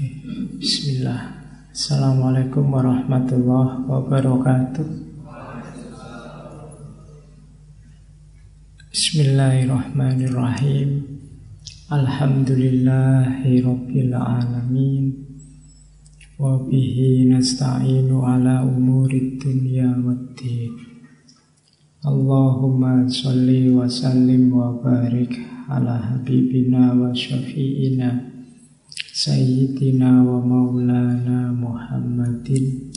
Oke, Bismillah. Assalamualaikum warahmatullahi wabarakatuh. Bismillahirrahmanirrahim. Alhamdulillahi alamin. Wa bihi nasta'inu ala umuri dunya waddin. Allahumma salli wa sallim wa barik ala habibina wa syafi'ina Sayyidina wa maulana Muhammadin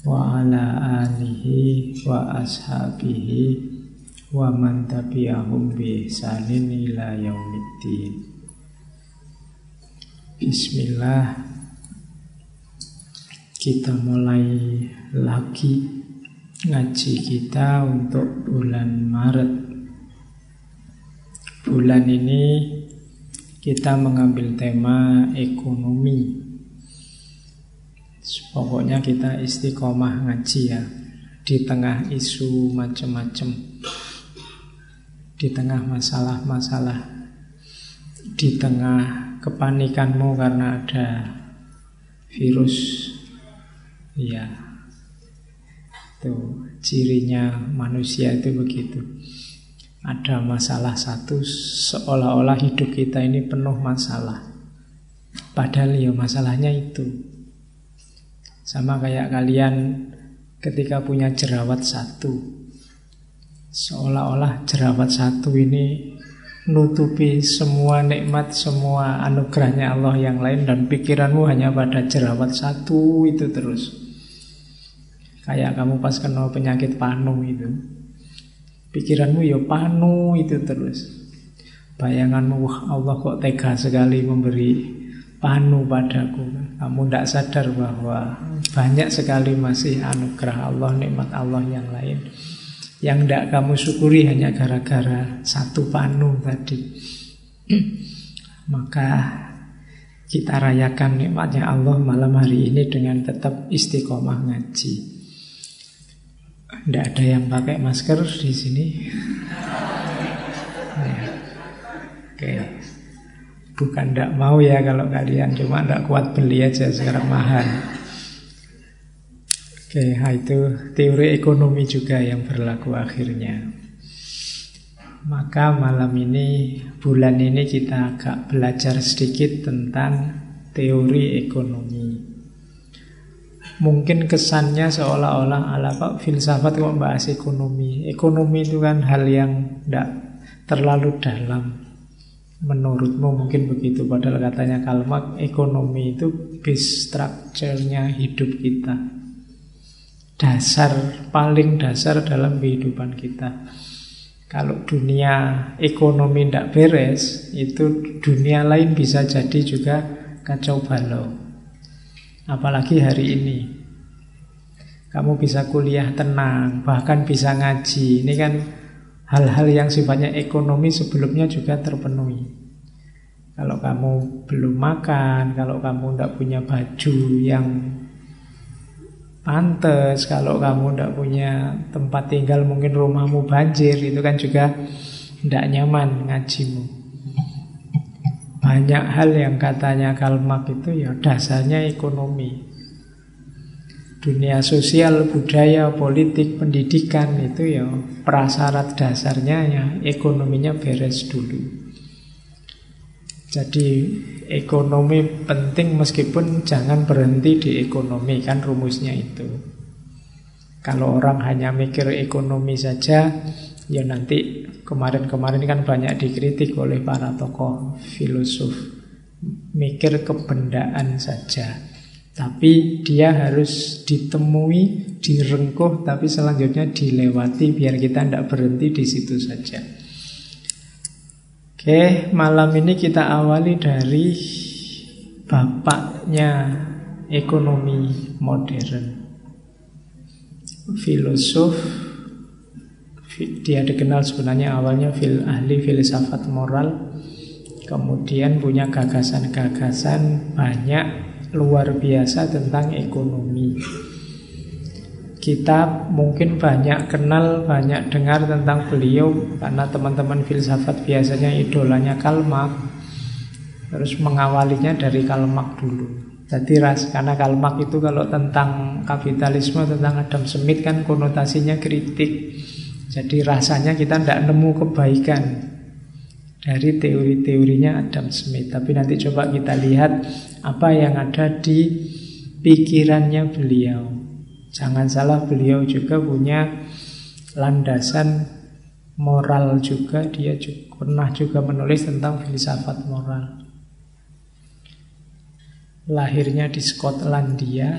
wa ala alihi wa ashabihi wa man tabi'ahum bi ihsanin ila yaumiddin. Bismillah. Kita mulai lagi ngaji kita untuk bulan Maret. Bulan ini kita mengambil tema ekonomi. Pokoknya kita istiqomah ngaji ya di tengah isu macam-macam di tengah masalah-masalah, di tengah kepanikanmu karena ada virus, ya, itu cirinya manusia itu begitu. Ada masalah satu, seolah-olah hidup kita ini penuh masalah. Padahal ya masalahnya itu. Sama kayak kalian ketika punya jerawat satu, Seolah-olah jerawat satu ini nutupi semua nikmat, semua anugerahnya Allah yang lain dan pikiranmu hanya pada jerawat satu itu terus. Kayak kamu pas kena penyakit panu itu. Pikiranmu ya panu itu terus. Bayanganmu, wah Allah kok tega sekali memberi panu padaku. Kamu tidak sadar bahwa banyak sekali masih anugerah Allah, nikmat Allah yang lain. Yang tidak kamu syukuri hanya gara-gara satu panu tadi. Maka kita rayakan nikmatnya Allah malam hari ini dengan tetap istiqomah ngaji. Tidak ada yang pakai masker di sini. Ya. Oke. Bukan tidak mau ya kalau kalian cuma tidak kuat beli aja sekarang mahal. Oke, itu teori ekonomi juga yang berlaku akhirnya. Maka malam ini, bulan ini kita agak belajar sedikit tentang teori ekonomi. Mungkin kesannya seolah-olah ala kok filsafat kok bahas ekonomi. Ekonomi itu kan hal yang tidak terlalu dalam. Menurutmu mungkin begitu, padahal katanya Kalmak ekonomi itu base structure-nya hidup kita dasar paling dasar dalam kehidupan kita. Kalau dunia ekonomi tidak beres, itu dunia lain bisa jadi juga kacau balau. Apalagi hari ini. Kamu bisa kuliah tenang, bahkan bisa ngaji. Ini kan hal-hal yang sifatnya ekonomi sebelumnya juga terpenuhi. Kalau kamu belum makan, kalau kamu tidak punya baju yang Pantes kalau kamu tidak punya tempat tinggal mungkin rumahmu banjir itu kan juga tidak nyaman ngajimu. Banyak hal yang katanya Kalmak itu ya dasarnya ekonomi. Dunia sosial, budaya, politik, pendidikan itu ya prasyarat dasarnya ya ekonominya beres dulu. Jadi ekonomi penting meskipun jangan berhenti di ekonomi kan rumusnya itu. Kalau orang hanya mikir ekonomi saja, ya nanti kemarin-kemarin kan banyak dikritik oleh para tokoh filosof. Mikir kebendaan saja. Tapi dia harus ditemui, direngkuh, tapi selanjutnya dilewati biar kita tidak berhenti di situ saja. Oke, malam ini kita awali dari bapaknya ekonomi modern. Filosof dia dikenal sebenarnya awalnya fil ahli filsafat moral, kemudian punya gagasan-gagasan banyak luar biasa tentang ekonomi. Kita mungkin banyak kenal, banyak dengar tentang beliau karena teman-teman filsafat biasanya idolanya Karl Marx. Terus mengawalinya dari Kalmak dulu. Jadi ras karena Kalmak itu kalau tentang kapitalisme tentang Adam Smith kan konotasinya kritik. Jadi rasanya kita tidak nemu kebaikan dari teori-teorinya Adam Smith. Tapi nanti coba kita lihat apa yang ada di pikirannya beliau. Jangan salah beliau juga punya landasan moral juga. Dia juga, pernah juga menulis tentang filsafat moral. Lahirnya di Skotlandia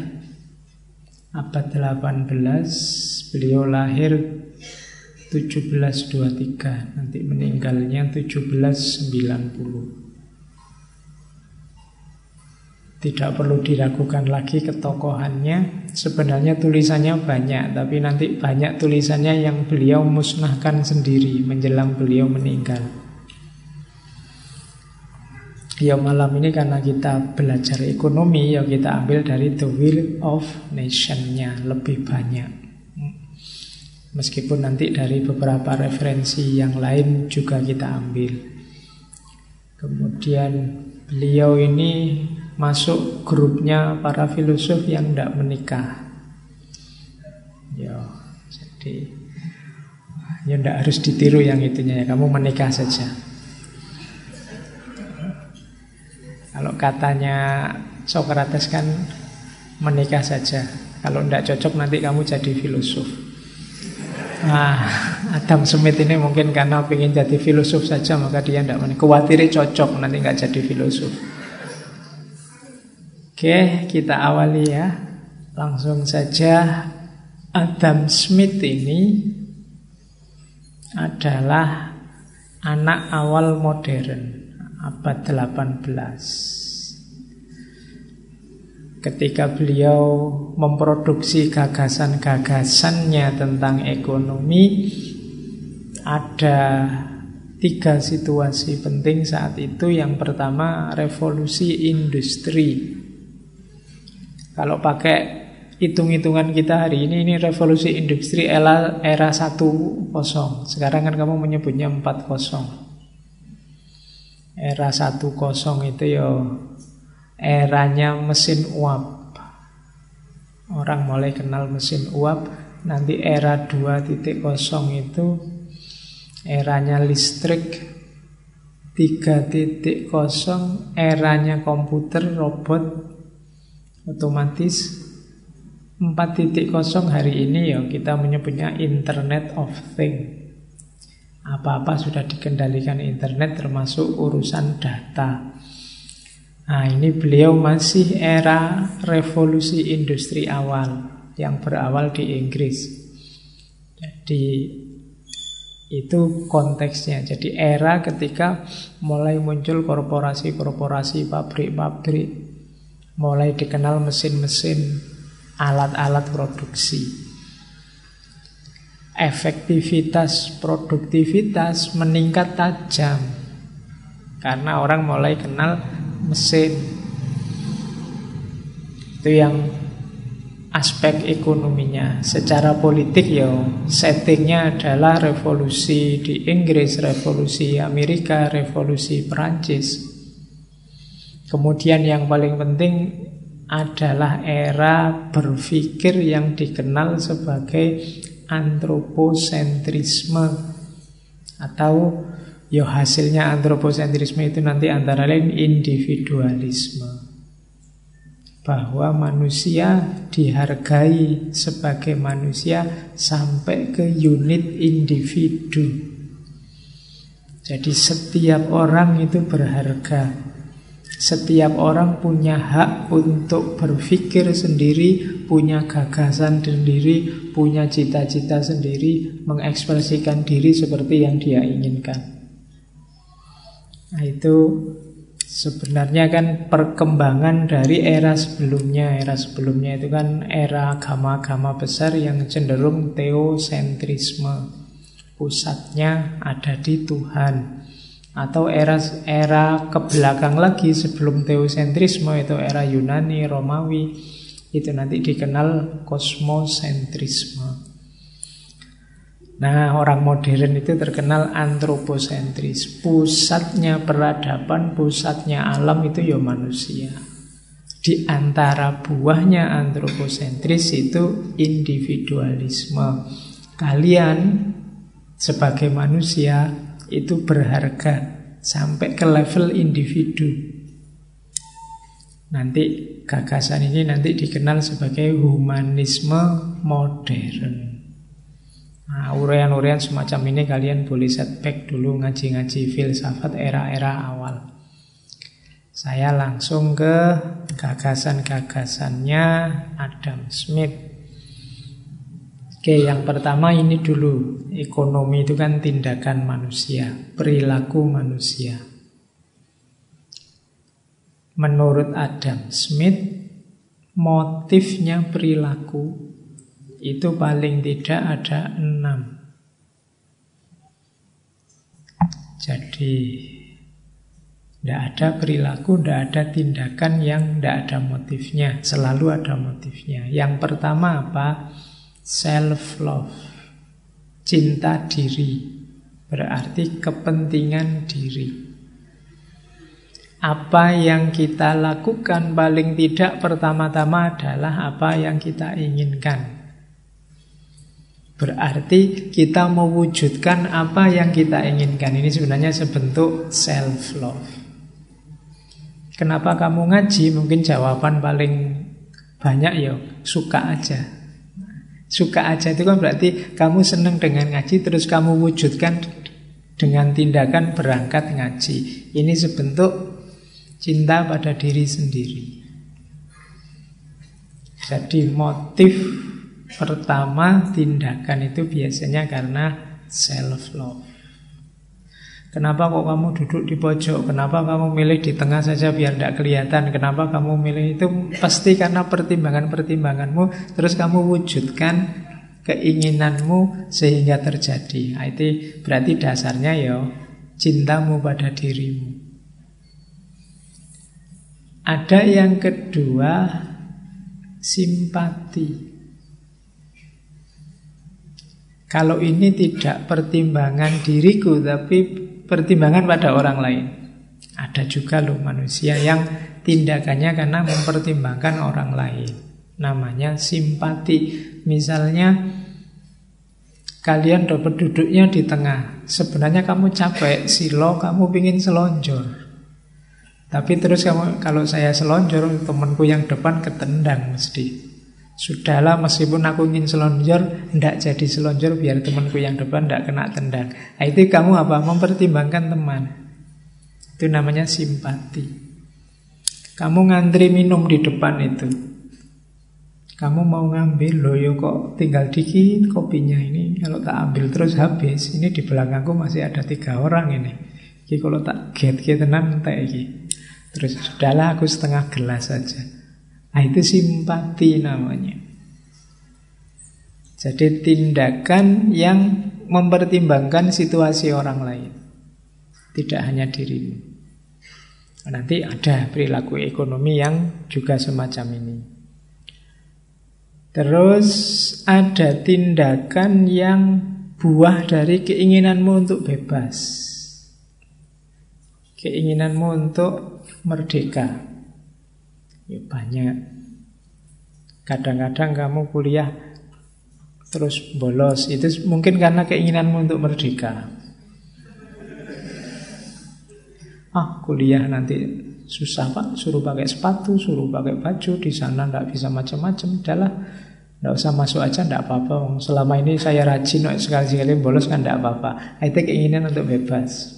abad 18, beliau lahir 1723, nanti meninggalnya 1790. Tidak perlu diragukan lagi ketokohannya. Sebenarnya tulisannya banyak, tapi nanti banyak tulisannya yang beliau musnahkan sendiri menjelang beliau meninggal. Ya malam ini karena kita belajar ekonomi ya kita ambil dari The Will of Nation-nya lebih banyak. Meskipun nanti dari beberapa referensi yang lain juga kita ambil. Kemudian beliau ini masuk grupnya para filosof yang tidak menikah. Ya, jadi ya tidak harus ditiru yang itunya ya. Kamu menikah saja. Kalau katanya Socrates kan menikah saja. Kalau tidak cocok nanti kamu jadi filosof. Nah, Adam Smith ini mungkin karena ingin jadi filosof saja maka dia tidak. Khawatir cocok nanti nggak jadi filosof. Oke, kita awali ya. Langsung saja Adam Smith ini adalah anak awal modern abad 18 ketika beliau memproduksi gagasan-gagasannya tentang ekonomi ada tiga situasi penting saat itu. Yang pertama revolusi industri. Kalau pakai hitung-hitungan kita hari ini ini revolusi industri era era 10 sekarang kan kamu menyebutnya 40 Era 10 itu ya eranya mesin uap. Orang mulai kenal mesin uap, nanti era 2.0 itu eranya listrik 3.0 eranya komputer, robot, otomatis 4.0 hari ini ya kita menyebutnya Internet of Things. Apa-apa sudah dikendalikan internet termasuk urusan data. Nah ini beliau masih era revolusi industri awal yang berawal di Inggris. Jadi itu konteksnya. Jadi era ketika mulai muncul korporasi-korporasi, pabrik-pabrik, mulai dikenal mesin-mesin, alat-alat produksi efektivitas, produktivitas meningkat tajam. Karena orang mulai kenal mesin. Itu yang aspek ekonominya. Secara politik ya settingnya adalah revolusi di Inggris, revolusi Amerika, revolusi Perancis. Kemudian yang paling penting adalah era berpikir yang dikenal sebagai antroposentrisme atau ya hasilnya antroposentrisme itu nanti antara lain individualisme bahwa manusia dihargai sebagai manusia sampai ke unit individu. Jadi setiap orang itu berharga setiap orang punya hak untuk berpikir sendiri, punya gagasan sendiri, punya cita-cita sendiri, mengekspresikan diri seperti yang dia inginkan. Nah, itu sebenarnya kan perkembangan dari era sebelumnya. Era sebelumnya itu kan era agama-agama besar yang cenderung teosentrisme. Pusatnya ada di Tuhan atau era era ke belakang lagi sebelum teosentrisme itu era Yunani, Romawi itu nanti dikenal kosmosentrisme. Nah, orang modern itu terkenal antroposentris. Pusatnya peradaban, pusatnya alam itu ya manusia. Di antara buahnya antroposentris itu individualisme. Kalian sebagai manusia itu berharga sampai ke level individu. Nanti gagasan ini nanti dikenal sebagai humanisme modern. Nah, urean-urean semacam ini kalian boleh setback dulu ngaji-ngaji filsafat era-era awal. Saya langsung ke gagasan-gagasannya Adam Smith. Oke, yang pertama ini dulu. Ekonomi itu kan tindakan manusia, perilaku manusia. Menurut Adam Smith, motifnya perilaku itu paling tidak ada enam. Jadi tidak ada perilaku, tidak ada tindakan yang tidak ada motifnya. Selalu ada motifnya. Yang pertama apa? Self-love. Cinta diri. Berarti kepentingan diri. Apa yang kita lakukan paling tidak pertama-tama adalah apa yang kita inginkan. Berarti kita mewujudkan apa yang kita inginkan. Ini sebenarnya sebentuk self-love. Kenapa kamu ngaji? Mungkin jawaban paling banyak ya suka aja. Suka aja itu kan berarti kamu senang dengan ngaji terus kamu wujudkan dengan tindakan berangkat ngaji. Ini sebentuk cinta pada diri sendiri. Jadi motif pertama tindakan itu biasanya karena self love. Kenapa kok kamu duduk di pojok? Kenapa kamu milih di tengah saja biar tidak kelihatan? Kenapa kamu milih itu? Pasti karena pertimbangan-pertimbanganmu Terus kamu wujudkan keinginanmu sehingga terjadi nah, Itu berarti dasarnya ya cintamu pada dirimu Ada yang kedua Simpati kalau ini tidak pertimbangan diriku Tapi pertimbangan pada orang lain. Ada juga loh manusia yang tindakannya karena mempertimbangkan orang lain. Namanya simpati. Misalnya kalian dapat duduknya di tengah. Sebenarnya kamu capek, silo, kamu pingin selonjor. Tapi terus kamu kalau saya selonjor, temanku yang depan ketendang mesti. Sudahlah meskipun aku ingin selonjor Tidak jadi selonjor biar temanku yang depan tidak kena tendang. Nah, Itu kamu apa? Mempertimbangkan teman. Itu namanya simpati. Kamu ngantri minum di depan itu. Kamu mau ngambil Loh yo kok tinggal dikit kopinya ini? Kalau tak ambil terus habis. Ini di belakangku masih ada tiga orang ini. Jadi kalau tak get get tenang Terus sudahlah aku setengah gelas saja Nah, itu simpati namanya. Jadi tindakan yang mempertimbangkan situasi orang lain. Tidak hanya dirimu. Nanti ada perilaku ekonomi yang juga semacam ini. Terus ada tindakan yang buah dari keinginanmu untuk bebas. Keinginanmu untuk merdeka. Ya banyak. Kadang-kadang kamu kuliah terus bolos. Itu mungkin karena keinginanmu untuk merdeka. Ah, kuliah nanti susah pak, suruh pakai sepatu, suruh pakai baju, di sana nggak bisa macam-macam, udahlah, nggak usah masuk aja, nggak apa-apa. Selama ini saya rajin, sekali-sekali bolos kan nggak apa-apa. Itu keinginan untuk bebas.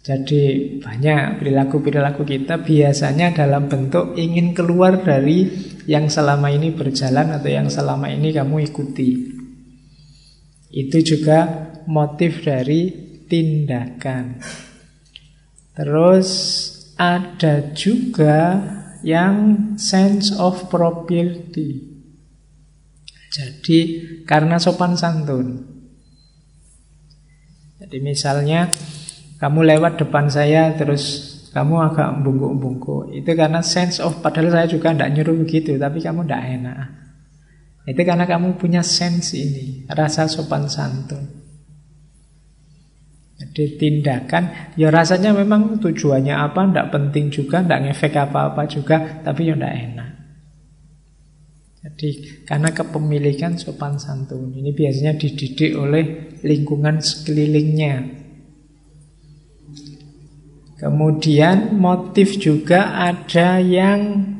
Jadi banyak perilaku-perilaku kita biasanya dalam bentuk ingin keluar dari yang selama ini berjalan atau yang selama ini kamu ikuti. Itu juga motif dari tindakan. Terus ada juga yang sense of property. Jadi karena sopan santun. Jadi misalnya kamu lewat depan saya terus kamu agak bungkuk-bungkuk. Itu karena sense of padahal saya juga tidak nyuruh begitu, tapi kamu tidak enak. Itu karena kamu punya sense ini, rasa sopan santun. Jadi tindakan, ya rasanya memang tujuannya apa, tidak penting juga, tidak ngefek apa-apa juga, tapi ya tidak enak. Jadi karena kepemilikan sopan santun ini biasanya dididik oleh lingkungan sekelilingnya. Kemudian motif juga ada yang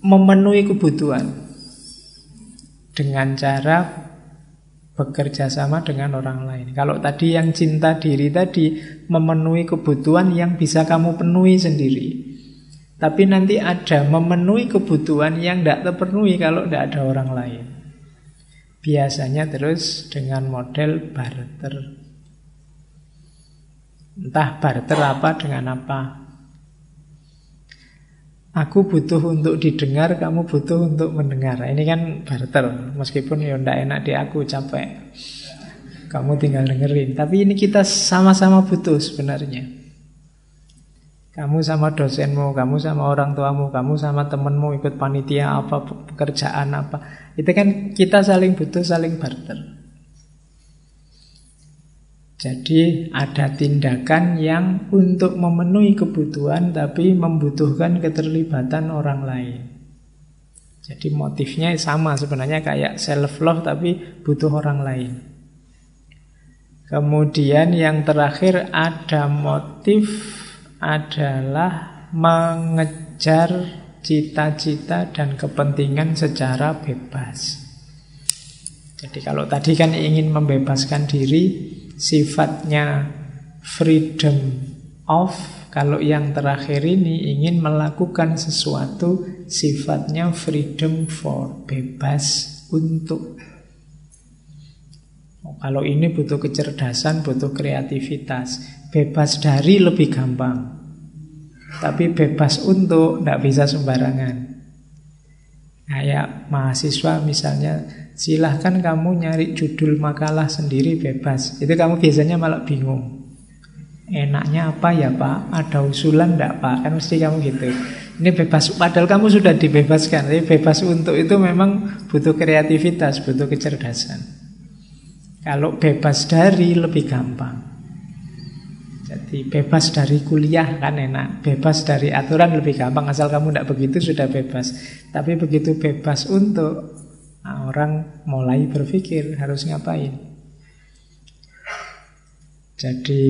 memenuhi kebutuhan dengan cara bekerja sama dengan orang lain. Kalau tadi yang cinta diri tadi memenuhi kebutuhan yang bisa kamu penuhi sendiri. Tapi nanti ada memenuhi kebutuhan yang tidak terpenuhi kalau tidak ada orang lain. Biasanya terus dengan model barter. Entah barter apa dengan apa. Aku butuh untuk didengar, kamu butuh untuk mendengar. Ini kan barter, meskipun ya ndak enak di aku capek. Kamu tinggal dengerin. Tapi ini kita sama-sama butuh sebenarnya. Kamu sama dosenmu, kamu sama orang tuamu, kamu sama temenmu ikut panitia apa, pekerjaan apa. Itu kan kita saling butuh, saling barter. Jadi ada tindakan yang untuk memenuhi kebutuhan tapi membutuhkan keterlibatan orang lain. Jadi motifnya sama sebenarnya kayak self love tapi butuh orang lain. Kemudian yang terakhir ada motif adalah mengejar cita-cita dan kepentingan secara bebas. Jadi kalau tadi kan ingin membebaskan diri, sifatnya freedom of, kalau yang terakhir ini ingin melakukan sesuatu sifatnya freedom for, bebas untuk. Oh, kalau ini butuh kecerdasan, butuh kreativitas. Bebas dari lebih gampang. Tapi bebas untuk tidak bisa sembarangan. Kayak mahasiswa misalnya Silahkan kamu nyari judul makalah sendiri bebas. Itu kamu biasanya malah bingung. Enaknya apa ya pak? Ada usulan enggak pak? Kan mesti kamu gitu. Ini bebas, padahal kamu sudah dibebaskan Tapi bebas untuk itu memang butuh kreativitas, butuh kecerdasan. Kalau bebas dari lebih gampang. Jadi bebas dari kuliah kan enak. Bebas dari aturan lebih gampang. Asal kamu tidak begitu sudah bebas. Tapi begitu bebas untuk Nah, orang mulai berpikir harus ngapain. Jadi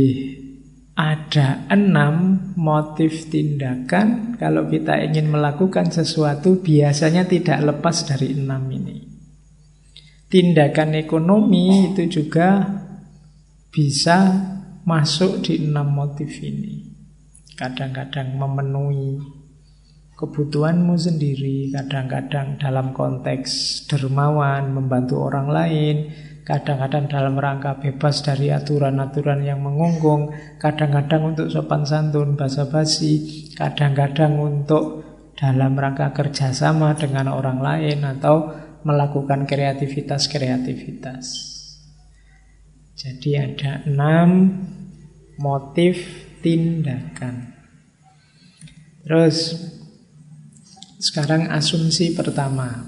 ada enam motif tindakan kalau kita ingin melakukan sesuatu biasanya tidak lepas dari enam ini. Tindakan ekonomi itu juga bisa masuk di enam motif ini. Kadang-kadang memenuhi kebutuhanmu sendiri, kadang-kadang dalam konteks dermawan, membantu orang lain, kadang-kadang dalam rangka bebas dari aturan-aturan yang mengunggung, kadang-kadang untuk sopan santun, basa-basi, kadang-kadang untuk dalam rangka kerjasama dengan orang lain atau melakukan kreativitas-kreativitas. Jadi ada enam motif tindakan. Terus sekarang asumsi pertama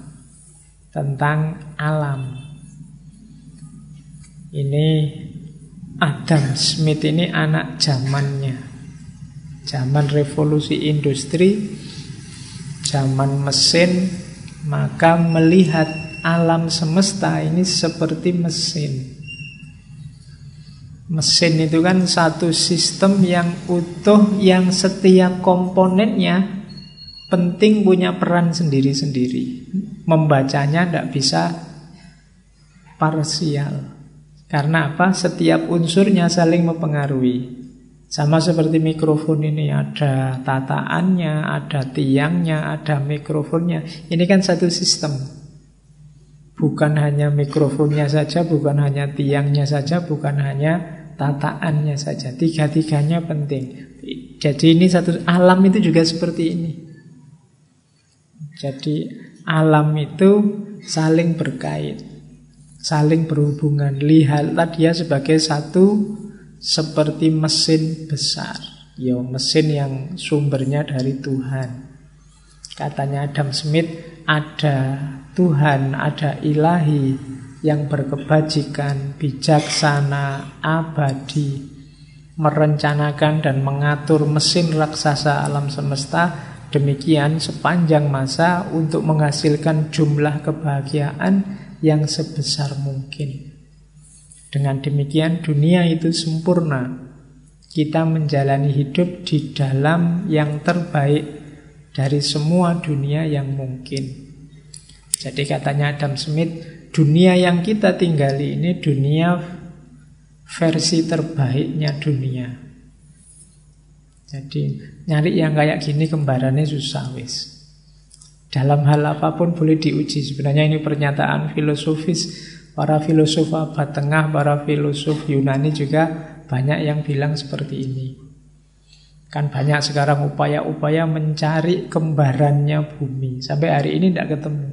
tentang alam. Ini Adam Smith ini anak zamannya. Zaman revolusi industri, zaman mesin, maka melihat alam semesta ini seperti mesin. Mesin itu kan satu sistem yang utuh yang setiap komponennya penting punya peran sendiri-sendiri. Membacanya tidak bisa parsial. Karena apa? Setiap unsurnya saling mempengaruhi. Sama seperti mikrofon ini ada tataannya, ada tiangnya, ada mikrofonnya. Ini kan satu sistem. Bukan hanya mikrofonnya saja, bukan hanya tiangnya saja, bukan hanya tataannya saja. Tiga-tiganya penting. Jadi ini satu alam itu juga seperti ini. Jadi alam itu saling berkait, saling berhubungan. Lihatlah dia sebagai satu seperti mesin besar. Ya, mesin yang sumbernya dari Tuhan. Katanya Adam Smith, ada Tuhan, ada ilahi yang berkebajikan, bijaksana, abadi, merencanakan dan mengatur mesin raksasa alam semesta demikian sepanjang masa untuk menghasilkan jumlah kebahagiaan yang sebesar mungkin. Dengan demikian dunia itu sempurna. Kita menjalani hidup di dalam yang terbaik dari semua dunia yang mungkin. Jadi katanya Adam Smith, dunia yang kita tinggali ini dunia versi terbaiknya dunia. Jadi nyari yang kayak gini kembarannya susah wis. Dalam hal apa pun boleh diuji. Sebenarnya ini pernyataan filosofis para filosof abad tengah, para filosof Yunani juga banyak yang bilang seperti ini. Kan banyak sekarang upaya-upaya mencari kembarannya bumi. Sampai hari ini tidak ketemu.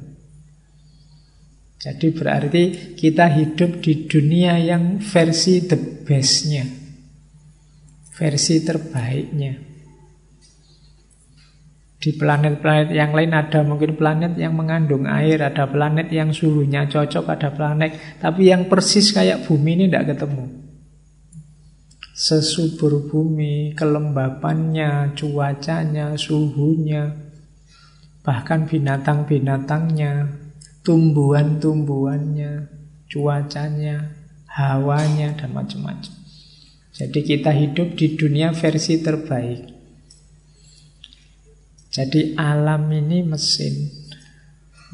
Jadi berarti kita hidup di dunia yang versi the bestnya Versi terbaiknya Di planet-planet yang lain ada mungkin planet yang mengandung air Ada planet yang suhunya cocok, ada planet Tapi yang persis kayak bumi ini tidak ketemu Sesubur bumi, kelembapannya, cuacanya, suhunya Bahkan binatang-binatangnya tumbuhan-tumbuhannya, cuacanya, hawanya, dan macam-macam. Jadi kita hidup di dunia versi terbaik. Jadi alam ini mesin.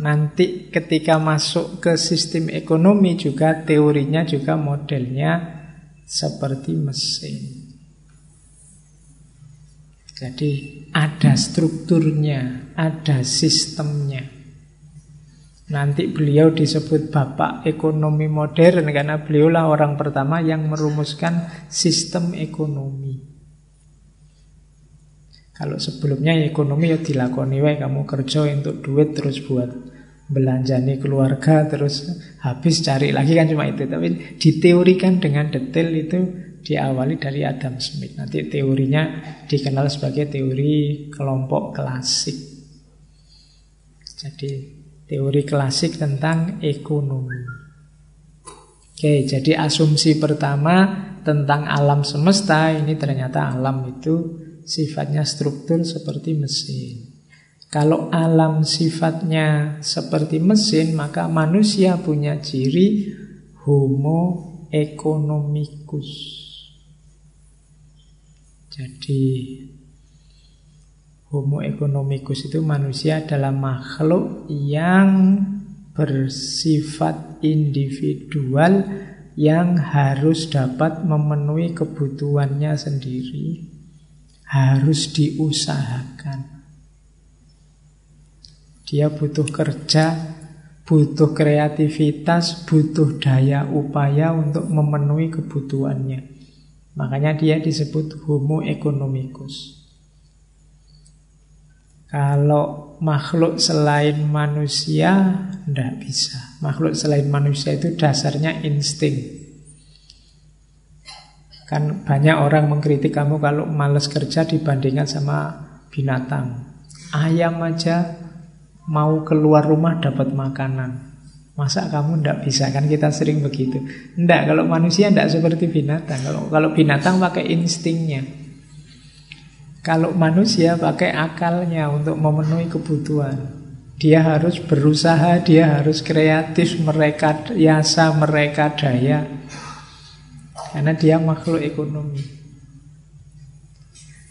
Nanti ketika masuk ke sistem ekonomi juga teorinya juga modelnya seperti mesin. Jadi ada strukturnya, ada sistemnya. Nanti beliau disebut bapak ekonomi modern karena beliaulah orang pertama yang merumuskan sistem ekonomi. Kalau sebelumnya ekonomi ya dilakoni wae kamu kerja untuk duit terus buat belanjani keluarga terus habis cari lagi kan cuma itu tapi diteorikan dengan detail itu diawali dari Adam Smith. Nanti teorinya dikenal sebagai teori kelompok klasik. Jadi teori klasik tentang ekonomi. Oke, jadi asumsi pertama tentang alam semesta ini ternyata alam itu sifatnya struktur seperti mesin. Kalau alam sifatnya seperti mesin, maka manusia punya ciri homo economicus. Jadi Homo economicus itu manusia adalah makhluk yang bersifat individual yang harus dapat memenuhi kebutuhannya sendiri, harus diusahakan. Dia butuh kerja, butuh kreativitas, butuh daya upaya untuk memenuhi kebutuhannya. Makanya dia disebut homo economicus. Kalau makhluk selain manusia tidak bisa. Makhluk selain manusia itu dasarnya insting. Kan banyak orang mengkritik kamu kalau males kerja dibandingkan sama binatang. Ayam aja mau keluar rumah dapat makanan. Masa kamu tidak bisa kan kita sering begitu. Tidak, kalau manusia tidak seperti binatang. Kalau kalau binatang pakai instingnya. Kalau manusia pakai akalnya untuk memenuhi kebutuhan Dia harus berusaha, dia harus kreatif, mereka yasa, mereka daya Karena dia makhluk ekonomi.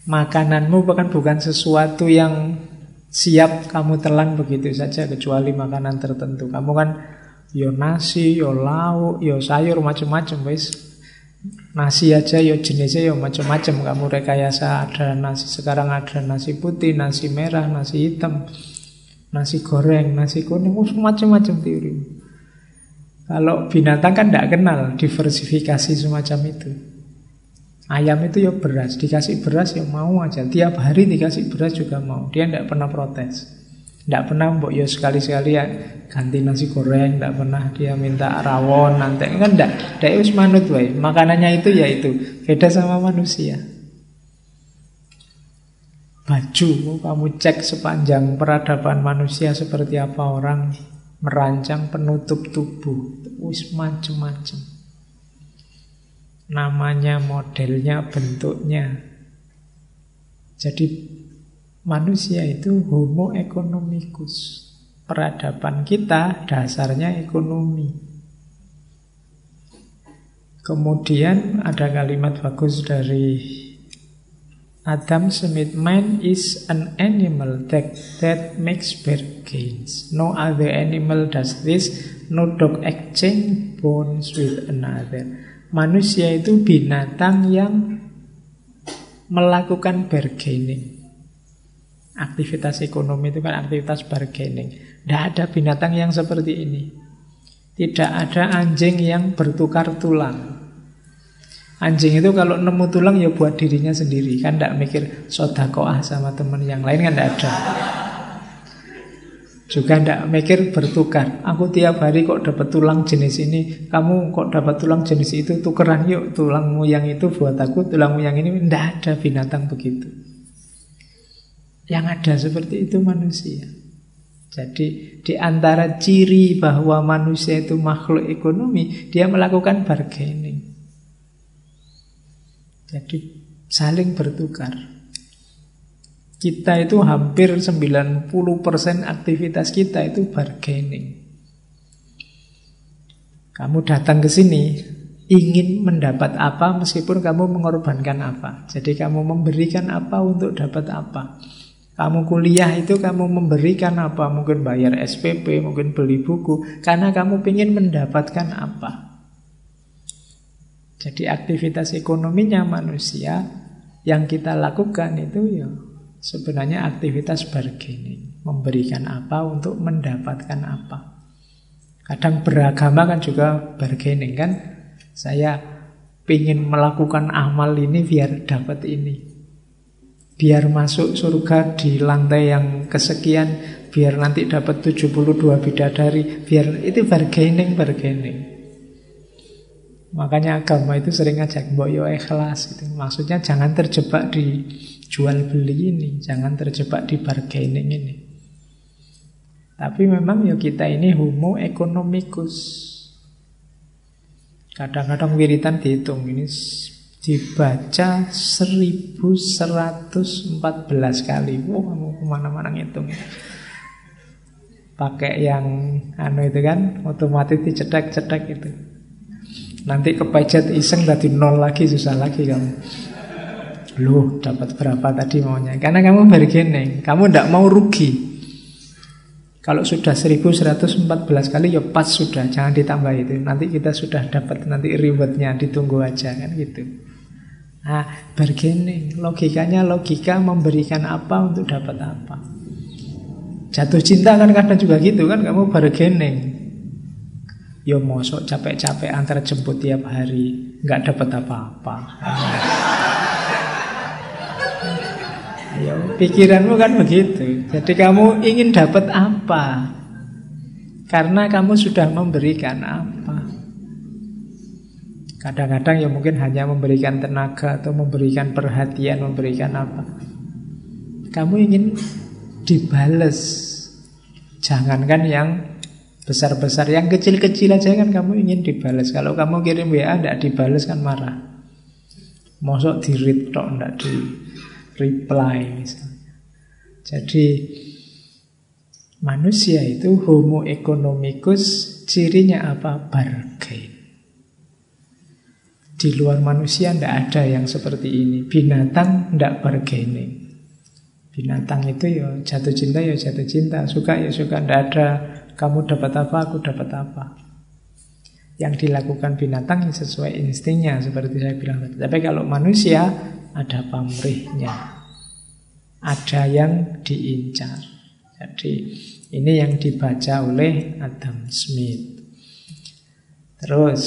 Makananmu bukan bukan sesuatu yang siap kamu telan begitu saja Kecuali makanan tertentu. Kamu kan yo nasi, yo lauk, yo sayur, macam-macam wis. Nasi aja ya jenisnya ya macam-macam. Kamu rekayasa ada nasi sekarang ada nasi putih, nasi merah, nasi hitam, nasi goreng, nasi kuning, macam-macam teori. Kalau binatang kan tidak kenal diversifikasi semacam itu. Ayam itu ya beras, dikasih beras ya mau aja. Tiap hari dikasih beras juga mau. Dia tidak pernah protes. Tidak pernah mbok yo sekali-sekali ya ganti nasi goreng, tidak pernah dia minta rawon nanti kan tidak. Dia harus manut wae. Makanannya itu ya itu. Beda sama manusia. baju, kamu cek sepanjang peradaban manusia seperti apa orang merancang penutup tubuh. Wis macem-macem. Namanya, modelnya, bentuknya. Jadi manusia itu homo economicus. Peradaban kita dasarnya ekonomi. Kemudian ada kalimat bagus dari Adam Smith, man is an animal that, that makes bargains. No other animal does this. No dog exchange bones with another. Manusia itu binatang yang melakukan bargaining. Aktivitas ekonomi itu kan aktivitas bargaining. Tidak ada binatang yang seperti ini. Tidak ada anjing yang bertukar tulang. Anjing itu kalau nemu tulang ya buat dirinya sendiri. Kan tidak mikir sodakoah sama teman yang lain kan tidak ada. Juga tidak mikir bertukar. Aku tiap hari kok dapat tulang jenis ini Kamu kok dapat tulang jenis itu Tukeran yuk tulangmu yang itu buat aku Tulangmu yang ini Tidak ada binatang begitu. Yang ada seperti itu manusia. Jadi di antara ciri bahwa manusia itu makhluk ekonomi, dia melakukan bargaining. Jadi saling bertukar. Kita itu hampir 90% aktivitas kita itu bargaining. Kamu datang ke sini ingin mendapat apa meskipun kamu mengorbankan apa. Jadi kamu memberikan apa untuk dapat apa. Kamu kuliah itu kamu memberikan apa? Mungkin bayar SPP, mungkin beli buku. Karena kamu ingin mendapatkan apa. Jadi aktivitas ekonominya manusia yang kita lakukan itu ya sebenarnya aktivitas bargaining, memberikan apa untuk mendapatkan apa. Kadang beragama kan juga bargaining kan. Saya ingin melakukan amal ini biar dapat ini. Biar masuk surga di lantai yang kesekian, biar nanti dapat 72 bidadari, biar itu bargaining, bargaining. Makanya agama itu sering ngajak boyo ikhlas gitu. Maksudnya jangan terjebak di jual beli ini, jangan terjebak di bargaining ini. Tapi memang ya kita ini homo economicus. Kadang-kadang wiritan dihitung ini dibaca 1114 kali. Wah, kamu ke mana-mana ngitung. Pakai yang anu itu kan, otomatis dicetak-cetak itu. Nanti kepejet iseng tadi nol lagi susah lagi kamu. Loh, dapat berapa tadi maunya? Karena kamu bargaining, kamu tidak mau rugi. Kalau sudah 1114 kali ya pas sudah, jangan ditambah itu. Nanti kita sudah dapat nanti rewardnya, ditunggu aja kan gitu. Nah, bargaining, logikanya logika memberikan apa untuk dapat apa. Jatuh cinta kan kadang juga gitu kan, kamu bargaining. Yo mosok capek-capek antar jemput tiap hari nggak dapat apa-apa. Ayo, pikiranmu kan begitu. Jadi kamu ingin dapat apa? Karena kamu sudah memberikan apa? Kadang-kadang ya mungkin hanya memberikan tenaga atau memberikan perhatian, memberikan apa. Kamu ingin dibales. Jangankan yang besar-besar. Yang kecil-kecil aja kan kamu ingin dibalas. Kalau kamu kirim WA tidak dibalas kan marah. Mosok di read tok tidak di reply misalnya. Jadi manusia itu homo economicus cirinya apa? Bargain. Di luar manusia tidak ada yang seperti ini. Binatang tidak bargaining. Binatang itu ya jatuh cinta ya jatuh cinta, suka ya suka, tidak ada kamu dapat apa, aku dapat apa. Yang dilakukan binatang sesuai instingnya, seperti saya bilang tadi. Tapi kalau manusia, ada pamrihnya. Ada yang diincar. Jadi ini yang dibaca oleh Adam Smith. Terus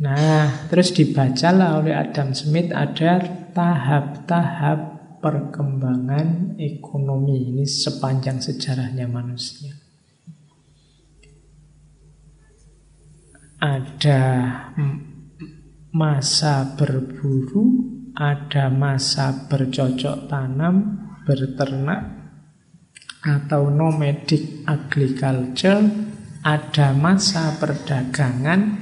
Nah, terus dibacalah oleh Adam Smith ada tahap-tahap perkembangan ekonomi ini sepanjang sejarahnya manusia. Ada masa berburu, ada masa bercocok tanam, berternak, atau nomadic agriculture, ada masa perdagangan,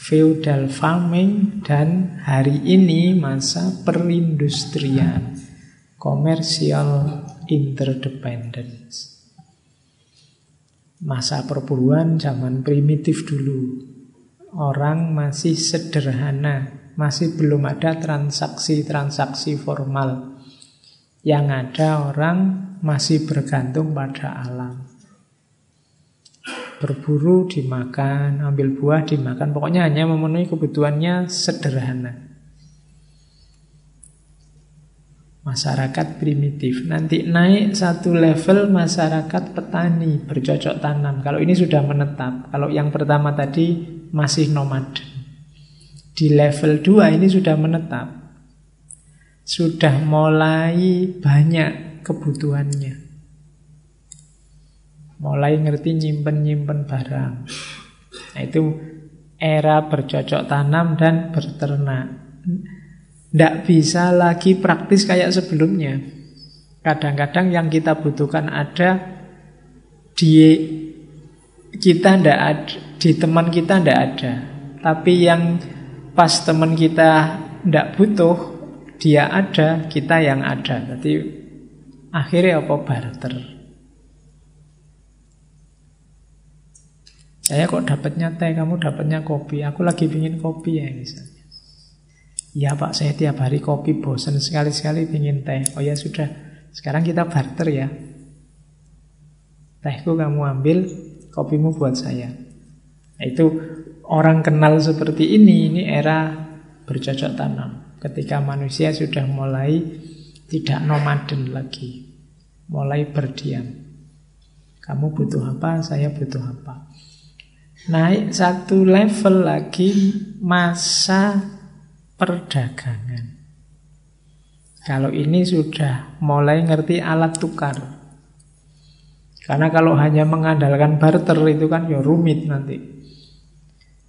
feudal farming, dan hari ini masa perindustrian, commercial interdependence. Masa perburuan zaman primitif dulu, orang masih sederhana, masih belum ada transaksi-transaksi formal. Yang ada orang masih bergantung pada alam. Berburu dimakan, ambil buah dimakan, pokoknya hanya memenuhi kebutuhannya sederhana. Masyarakat primitif Nanti naik satu level masyarakat petani Bercocok tanam Kalau ini sudah menetap Kalau yang pertama tadi masih nomad di level 2 ini sudah menetap. Sudah mulai banyak kebutuhannya. Mulai ngerti nyimpen-nyimpen barang. Nah, itu era bercocok tanam dan berternak. Tidak bisa lagi praktis kayak sebelumnya. Kadang-kadang yang kita butuhkan ada di kita ndak ada, di teman kita ndak ada. Tapi yang pas teman kita ndak butuh, dia ada, kita yang ada. Jadi akhirnya apa barter. Saya kok dapatnya teh, kamu dapatnya kopi. Aku lagi pingin kopi ya misalnya. Ya pak, saya tiap hari kopi bosan sekali-sekali pingin teh. Oh ya sudah, sekarang kita barter ya. Tehku kamu ambil, kopimu buat saya. Nah, itu orang kenal seperti ini, ini era bercocok tanam. Ketika manusia sudah mulai tidak nomaden lagi, mulai berdiam. Kamu butuh apa, saya butuh apa. Naik satu level lagi masa perdagangan. Kalau ini sudah mulai ngerti alat tukar. Karena kalau hanya mengandalkan barter itu kan ya rumit nanti.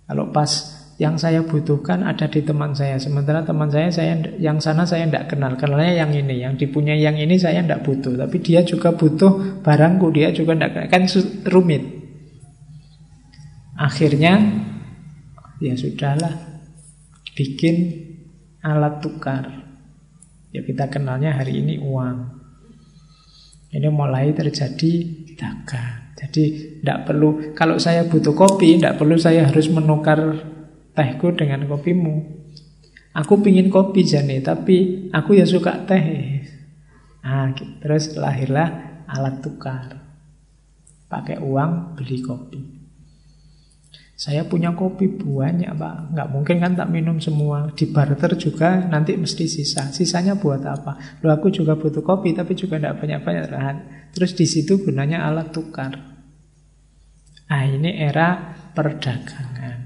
Kalau pas yang saya butuhkan ada di teman saya, sementara teman saya saya yang sana saya tidak kenal, kenalnya yang ini, yang dipunyai yang ini saya tidak butuh, tapi dia juga butuh barangku, dia juga tidak kan rumit. Akhirnya ya sudahlah bikin alat tukar. Ya kita kenalnya hari ini uang. Ini mulai terjadi dagang. Jadi tidak perlu, kalau saya butuh kopi, tidak perlu saya harus menukar tehku dengan kopimu. Aku pingin kopi jane, tapi aku ya suka teh. Nah, terus lahirlah alat tukar. Pakai uang beli kopi. Saya punya kopi banyak pak Nggak mungkin kan tak minum semua Di barter juga nanti mesti sisa Sisanya buat apa? Loh aku juga butuh kopi Tapi juga tidak banyak-banyak Terus di situ gunanya alat tukar. Nah, ini era perdagangan.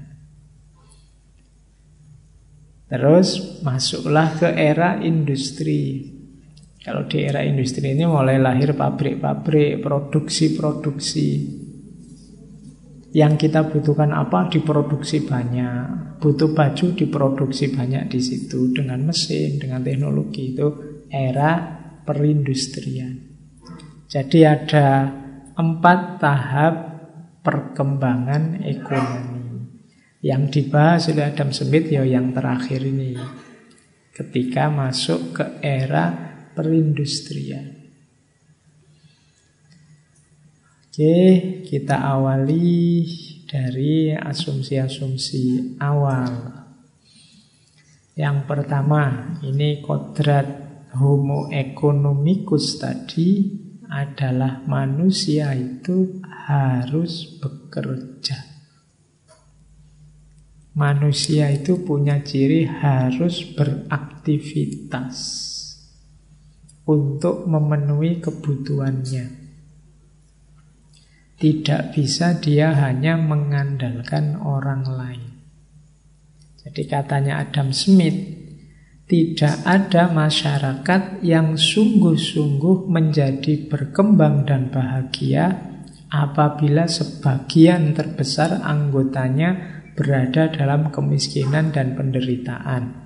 Terus masuklah ke era industri. Kalau di era industri ini mulai lahir pabrik-pabrik, produksi-produksi. Yang kita butuhkan apa diproduksi banyak. Butuh baju diproduksi banyak di situ dengan mesin, dengan teknologi itu era perindustrian. Jadi ada empat tahap perkembangan ekonomi. Yang dibahas oleh Adam Smith ya yang terakhir ini. Ketika masuk ke era perindustrian. Oke, kita awali dari asumsi-asumsi awal. Yang pertama, ini kodrat homo economicus tadi adalah manusia itu harus bekerja. Manusia itu punya ciri harus beraktivitas untuk memenuhi kebutuhannya. Tidak bisa dia hanya mengandalkan orang lain. Jadi katanya Adam Smith, tidak ada masyarakat yang sungguh-sungguh menjadi berkembang dan bahagia apabila sebagian terbesar anggotanya berada dalam kemiskinan dan penderitaan.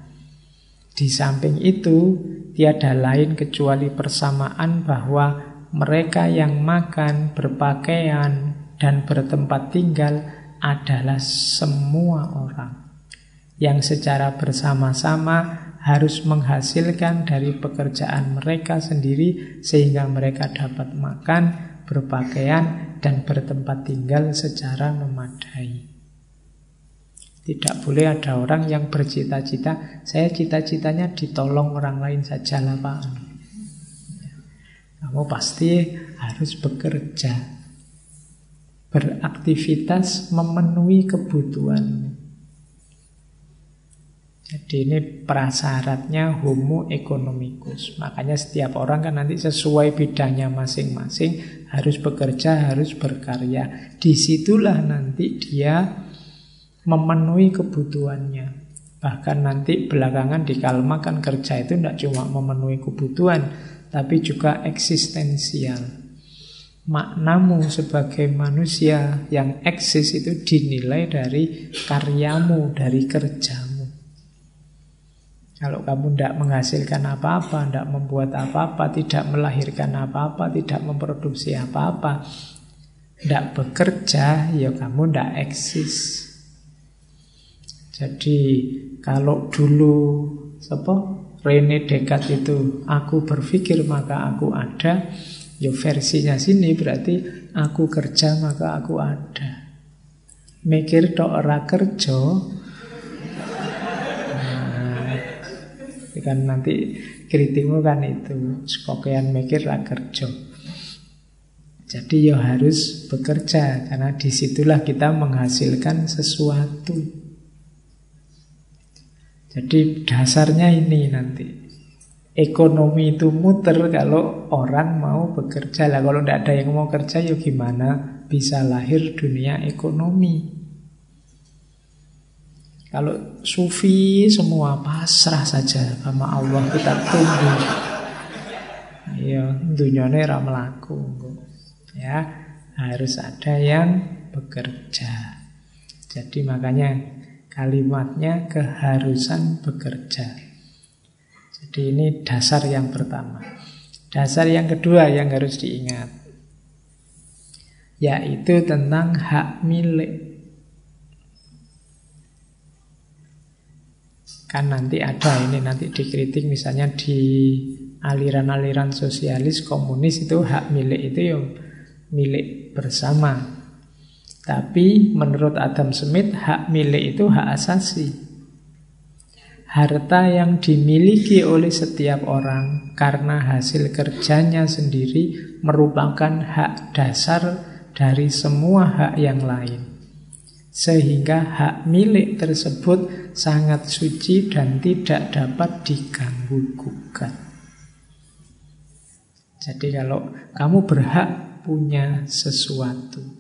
Di samping itu, tiada lain kecuali persamaan bahwa mereka yang makan, berpakaian, dan bertempat tinggal adalah semua orang yang secara bersama-sama harus menghasilkan dari pekerjaan mereka sendiri sehingga mereka dapat makan, berpakaian, dan bertempat tinggal secara memadai. Tidak boleh ada orang yang bercita-cita, saya cita-citanya ditolong orang lain saja lah Pak. Kamu pasti harus bekerja, beraktivitas memenuhi kebutuhan. Jadi ini prasyaratnya homo economicus. Makanya setiap orang kan nanti sesuai bidangnya masing-masing harus bekerja, harus berkarya. Di situlah nanti dia memenuhi kebutuhannya. Bahkan nanti belakangan di Kalma kan kerja itu tidak cuma memenuhi kebutuhan, tapi juga eksistensial. Maknamu sebagai manusia yang eksis itu dinilai dari karyamu, dari kerjamu. Kalau kamu tidak menghasilkan apa-apa, tidak membuat apa-apa, tidak melahirkan apa-apa, tidak memproduksi apa-apa, tidak bekerja, ya kamu tidak eksis. Jadi kalau dulu apa Rene Descartes itu aku berpikir maka aku ada, ya versinya sini berarti aku kerja maka aku ada. Mikir tok ora kerja. Nah, kan nanti kritikmu kan itu sekokean mikir ra kerja. Jadi ya harus bekerja karena di situlah kita menghasilkan sesuatu. Jadi dasarnya ini nanti. Ekonomi itu muter kalau orang mau bekerja. Lah kalau tidak ada yang mau kerja ya gimana bisa lahir dunia ekonomi. Kalau sufi semua pasrah saja sama Allah kita tunggu. Ya, dunyane ra melaku. Ya, harus ada yang bekerja. Jadi makanya Kalimatnya keharusan bekerja. Jadi ini dasar yang pertama. Dasar yang kedua yang harus diingat. Yaitu tentang hak milik. Kan nanti ada ini nanti dikritik misalnya di aliran-aliran sosialis komunis itu hak milik itu ya milik bersama tapi menurut Adam Smith, hak milik itu hak asasi. Harta yang dimiliki oleh setiap orang karena hasil kerjanya sendiri merupakan hak dasar dari semua hak yang lain. Sehingga hak milik tersebut sangat suci dan tidak dapat diganggu gugat. Jadi kalau kamu berhak punya sesuatu,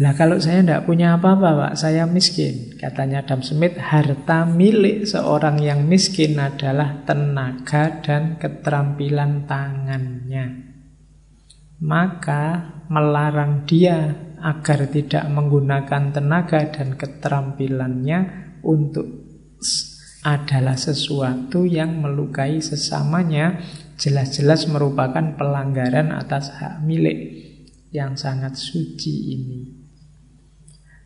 Nah kalau saya tidak punya apa-apa Pak, saya miskin. Katanya Adam Smith, harta milik seorang yang miskin adalah tenaga dan keterampilan tangannya. Maka melarang dia agar tidak menggunakan tenaga dan keterampilannya untuk adalah sesuatu yang melukai sesamanya jelas-jelas merupakan pelanggaran atas hak milik yang sangat suci ini.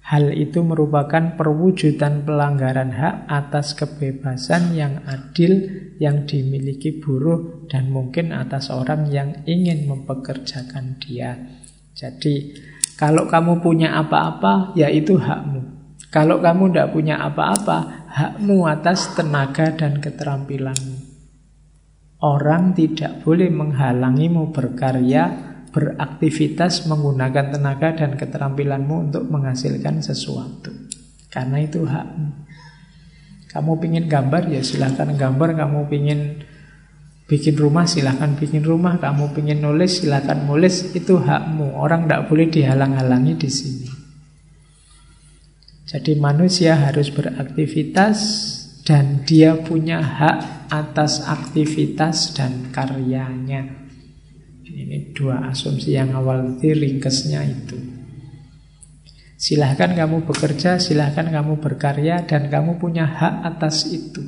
Hal itu merupakan perwujudan pelanggaran hak atas kebebasan yang adil yang dimiliki buruh dan mungkin atas orang yang ingin mempekerjakan dia. Jadi, kalau kamu punya apa-apa, ya itu hakmu. Kalau kamu tidak punya apa-apa, hakmu atas tenaga dan keterampilanmu. Orang tidak boleh menghalangimu berkarya beraktivitas menggunakan tenaga dan keterampilanmu untuk menghasilkan sesuatu. Karena itu hakmu. Kamu ingin gambar ya silahkan gambar, kamu ingin bikin rumah silahkan bikin rumah, kamu ingin nulis silahkan nulis, itu hakmu. Orang tidak boleh dihalang-halangi di sini. Jadi manusia harus beraktivitas dan dia punya hak atas aktivitas dan karyanya. Ini dua asumsi yang awal tadi ringkesnya itu. Silahkan kamu bekerja, silahkan kamu berkarya, dan kamu punya hak atas itu.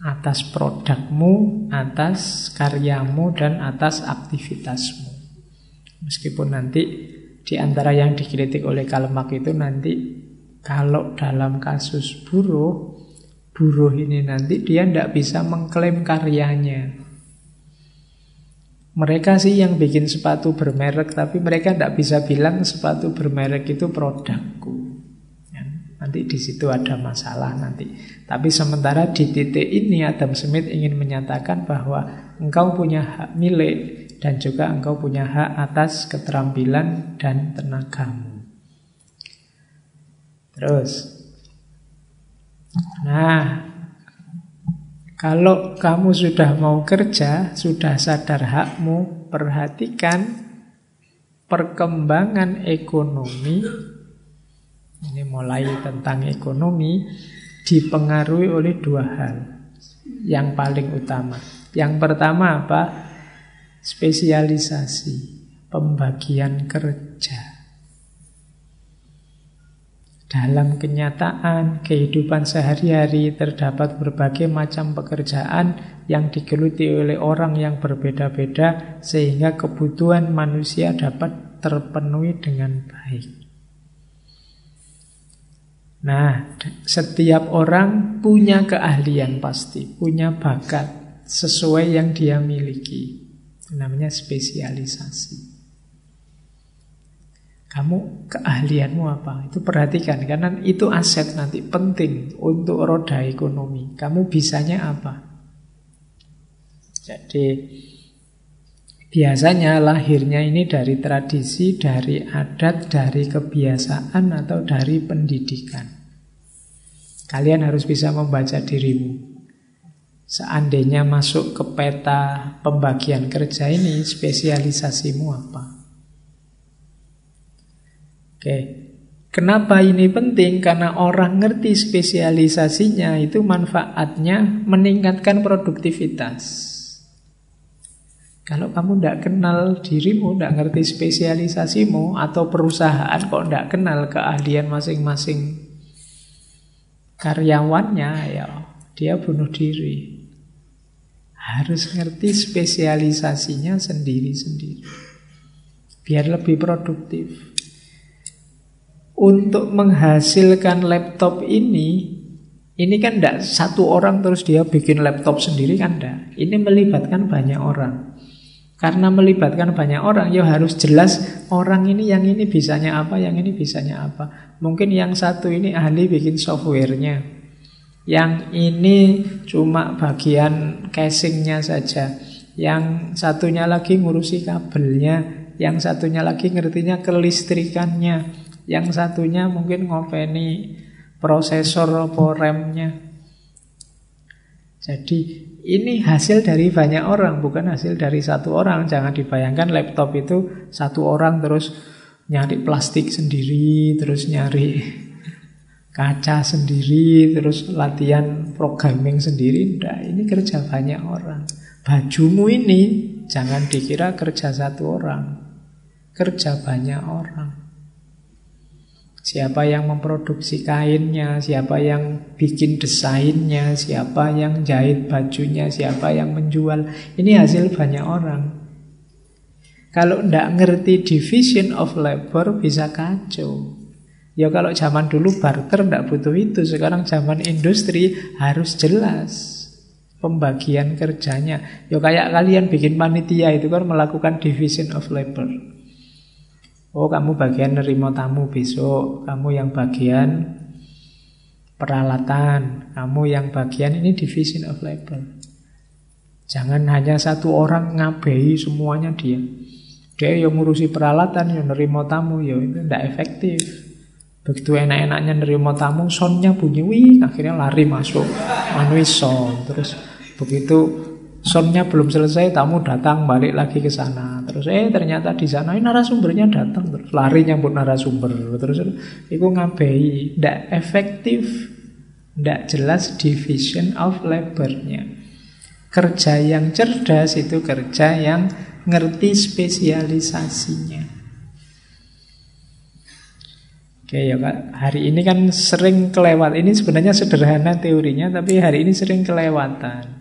Atas produkmu, atas karyamu, dan atas aktivitasmu. Meskipun nanti di antara yang dikritik oleh Kalmak itu nanti kalau dalam kasus buruh, buruh ini nanti dia tidak bisa mengklaim karyanya. Mereka sih yang bikin sepatu bermerek, tapi mereka tidak bisa bilang sepatu bermerek itu produkku. Ya, nanti di situ ada masalah nanti. Tapi sementara di titik ini Adam Smith ingin menyatakan bahwa engkau punya hak milik dan juga engkau punya hak atas keterampilan dan tenagamu. Terus, nah kalau kamu sudah mau kerja, sudah sadar hakmu, perhatikan perkembangan ekonomi. Ini mulai tentang ekonomi dipengaruhi oleh dua hal yang paling utama. Yang pertama apa? Spesialisasi, pembagian kerja. Dalam kenyataan kehidupan sehari-hari terdapat berbagai macam pekerjaan yang digeluti oleh orang yang berbeda-beda sehingga kebutuhan manusia dapat terpenuhi dengan baik. Nah, setiap orang punya keahlian pasti, punya bakat sesuai yang dia miliki. Namanya spesialisasi. Kamu keahlianmu apa? Itu perhatikan karena itu aset nanti penting untuk roda ekonomi. Kamu bisanya apa? Jadi biasanya lahirnya ini dari tradisi, dari adat, dari kebiasaan atau dari pendidikan. Kalian harus bisa membaca dirimu. Seandainya masuk ke peta pembagian kerja ini, spesialisasimu apa? Oke. Kenapa ini penting? Karena orang ngerti spesialisasinya itu manfaatnya meningkatkan produktivitas. Kalau kamu tidak kenal dirimu, tidak ngerti spesialisasimu, atau perusahaan kok tidak kenal keahlian masing-masing karyawannya, ya dia bunuh diri. Harus ngerti spesialisasinya sendiri-sendiri. Biar lebih produktif. Untuk menghasilkan laptop ini, ini kan tidak satu orang terus dia bikin laptop sendiri kan tidak. Ini melibatkan banyak orang. Karena melibatkan banyak orang, ya harus jelas orang ini yang ini bisanya apa, yang ini bisanya apa. Mungkin yang satu ini ahli bikin softwarenya. Yang ini cuma bagian casingnya saja. Yang satunya lagi ngurusi kabelnya. Yang satunya lagi ngertinya kelistrikannya. Yang satunya mungkin ngopeni prosesor atau remnya. Jadi ini hasil dari banyak orang, bukan hasil dari satu orang. Jangan dibayangkan laptop itu satu orang terus nyari plastik sendiri, terus nyari kaca sendiri, terus latihan programming sendiri. Nah, ini kerja banyak orang. Bajumu ini jangan dikira kerja satu orang, kerja banyak orang. Siapa yang memproduksi kainnya, siapa yang bikin desainnya, siapa yang jahit bajunya, siapa yang menjual. Ini hasil banyak orang. Kalau tidak ngerti division of labor bisa kacau. Ya kalau zaman dulu barter tidak butuh itu. Sekarang zaman industri harus jelas pembagian kerjanya. Ya kayak kalian bikin panitia itu kan melakukan division of labor. Oh kamu bagian nerima tamu besok. Kamu yang bagian peralatan. Kamu yang bagian ini division of labor. Jangan hanya satu orang ngabei semuanya dia. Dia yang ngurusi peralatan, yang nerima tamu Ya itu tidak efektif. Begitu enak-enaknya nerima tamu Sonnya bunyi, wih akhirnya lari masuk. Manui son Terus begitu Sonnya belum selesai, tamu datang balik lagi ke sana. Terus eh ternyata di sana ini narasumbernya datang terus lari nyambut narasumber. Terus itu ngabei, tidak efektif, tidak jelas division of labornya. Kerja yang cerdas itu kerja yang ngerti spesialisasinya. Oke ya Kak, hari ini kan sering kelewat. Ini sebenarnya sederhana teorinya, tapi hari ini sering kelewatan.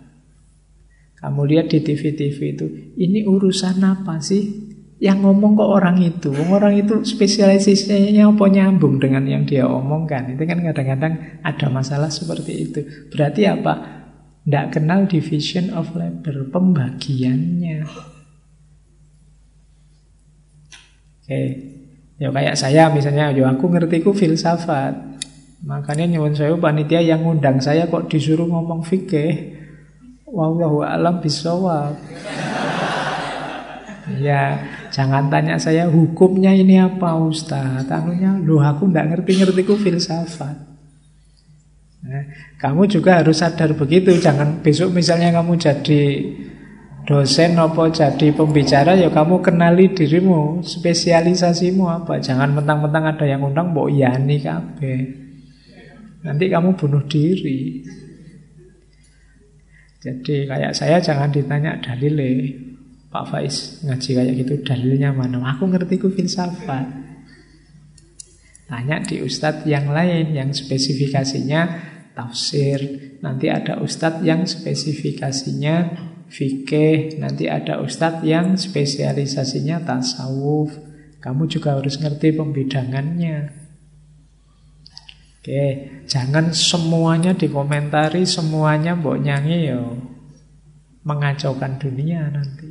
Kamu lihat di TV-TV itu, ini urusan apa sih? Yang ngomong kok orang itu? Orang itu spesialisasinya apa nyambung dengan yang dia omongkan? Itu kan kadang-kadang ada masalah seperti itu. Berarti apa? Tidak kenal division of labor, pembagiannya. Oke, Ya kayak saya misalnya, ya aku ngerti ku filsafat. Makanya nyuwun saya panitia yang ngundang saya kok disuruh ngomong fikih. Wallahu alam bisawab. ya, jangan tanya saya hukumnya ini apa Ustaz. Tanunya, loh aku ndak ngerti-ngerti ku filsafat. Nah, kamu juga harus sadar begitu. Jangan besok misalnya kamu jadi dosen apa jadi pembicara ya kamu kenali dirimu, spesialisasimu apa. Jangan mentang-mentang ada yang undang mbok yani kabeh. Nanti kamu bunuh diri. Jadi kayak saya jangan ditanya dalile. Pak Faiz ngaji kayak gitu dalilnya mana? Aku ngerti ku filsafat. Tanya di ustadz yang lain yang spesifikasinya tafsir. Nanti ada ustadz yang spesifikasinya fikih, nanti ada ustadz yang spesialisasinya tasawuf. Kamu juga harus ngerti pembidangannya. Oke, jangan semuanya dikomentari, semuanya mbok nyanyi yo mengacaukan dunia nanti.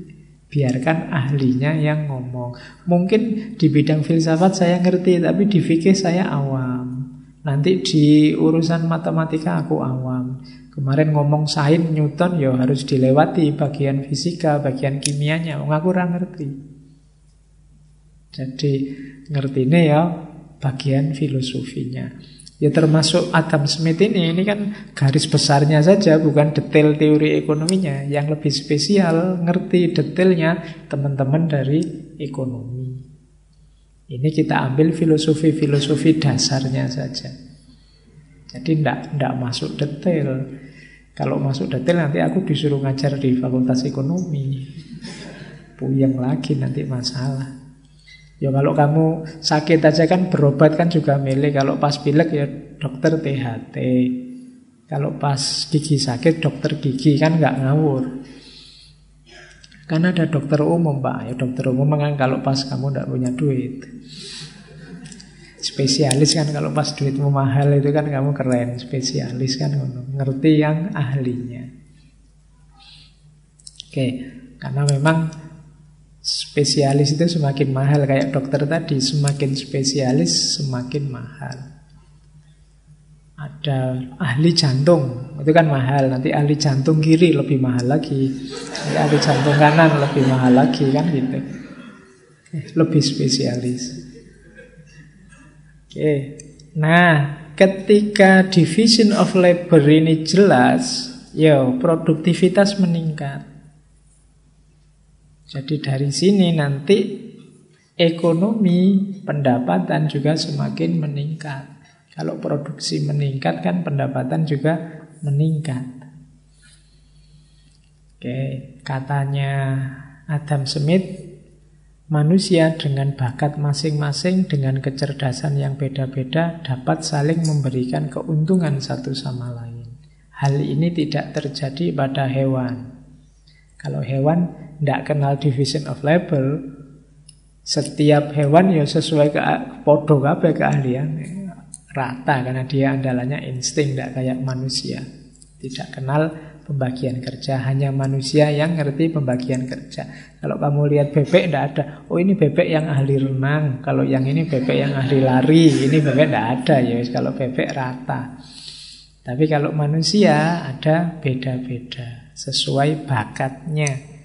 Biarkan ahlinya yang ngomong. Mungkin di bidang filsafat saya ngerti, tapi di fikih saya awam. Nanti di urusan matematika aku awam. Kemarin ngomong sain Newton ya harus dilewati bagian fisika, bagian kimianya. Wong aku ora ngerti. Jadi ngerti ini ya bagian filosofinya. Ya termasuk Adam Smith ini, ini kan garis besarnya saja, bukan detail teori ekonominya. Yang lebih spesial, ngerti detailnya teman-teman dari ekonomi. Ini kita ambil filosofi-filosofi dasarnya saja. Jadi tidak masuk detail. Kalau masuk detail nanti aku disuruh ngajar di fakultas ekonomi. Puyeng lagi nanti masalah. Ya kalau kamu sakit aja kan berobat kan juga milih. Kalau pas pilek ya dokter THT. Kalau pas gigi sakit dokter gigi kan nggak ngawur. Kan ada dokter umum pak. Ya dokter umum kan kalau pas kamu nggak punya duit. Spesialis kan kalau pas duitmu mahal itu kan kamu keren Spesialis kan ngerti yang ahlinya Oke, karena memang spesialis itu semakin mahal. Kayak dokter tadi, semakin spesialis semakin mahal. Ada ahli jantung, itu kan mahal. Nanti ahli jantung kiri lebih mahal lagi. Nanti ahli jantung kanan lebih mahal lagi kan gitu. Lebih spesialis. Oke. Nah, ketika division of labor ini jelas, ya produktivitas meningkat. Jadi dari sini nanti ekonomi, pendapatan juga semakin meningkat. Kalau produksi meningkat kan pendapatan juga meningkat. Oke, katanya Adam Smith Manusia dengan bakat masing-masing, dengan kecerdasan yang beda-beda, dapat saling memberikan keuntungan satu sama lain. Hal ini tidak terjadi pada hewan. Kalau hewan tidak kenal division of labor, setiap hewan ya sesuai ke podo kabeh keahlian rata karena dia andalannya insting tidak kayak manusia. Tidak kenal pembagian kerja. Hanya manusia yang ngerti pembagian kerja. Kalau kamu lihat bebek, tidak ada. Oh ini bebek yang ahli renang. Kalau yang ini bebek yang ahli lari. Ini bebek tidak ada ya. Kalau bebek rata. Tapi kalau manusia ada beda-beda. Sesuai bakatnya.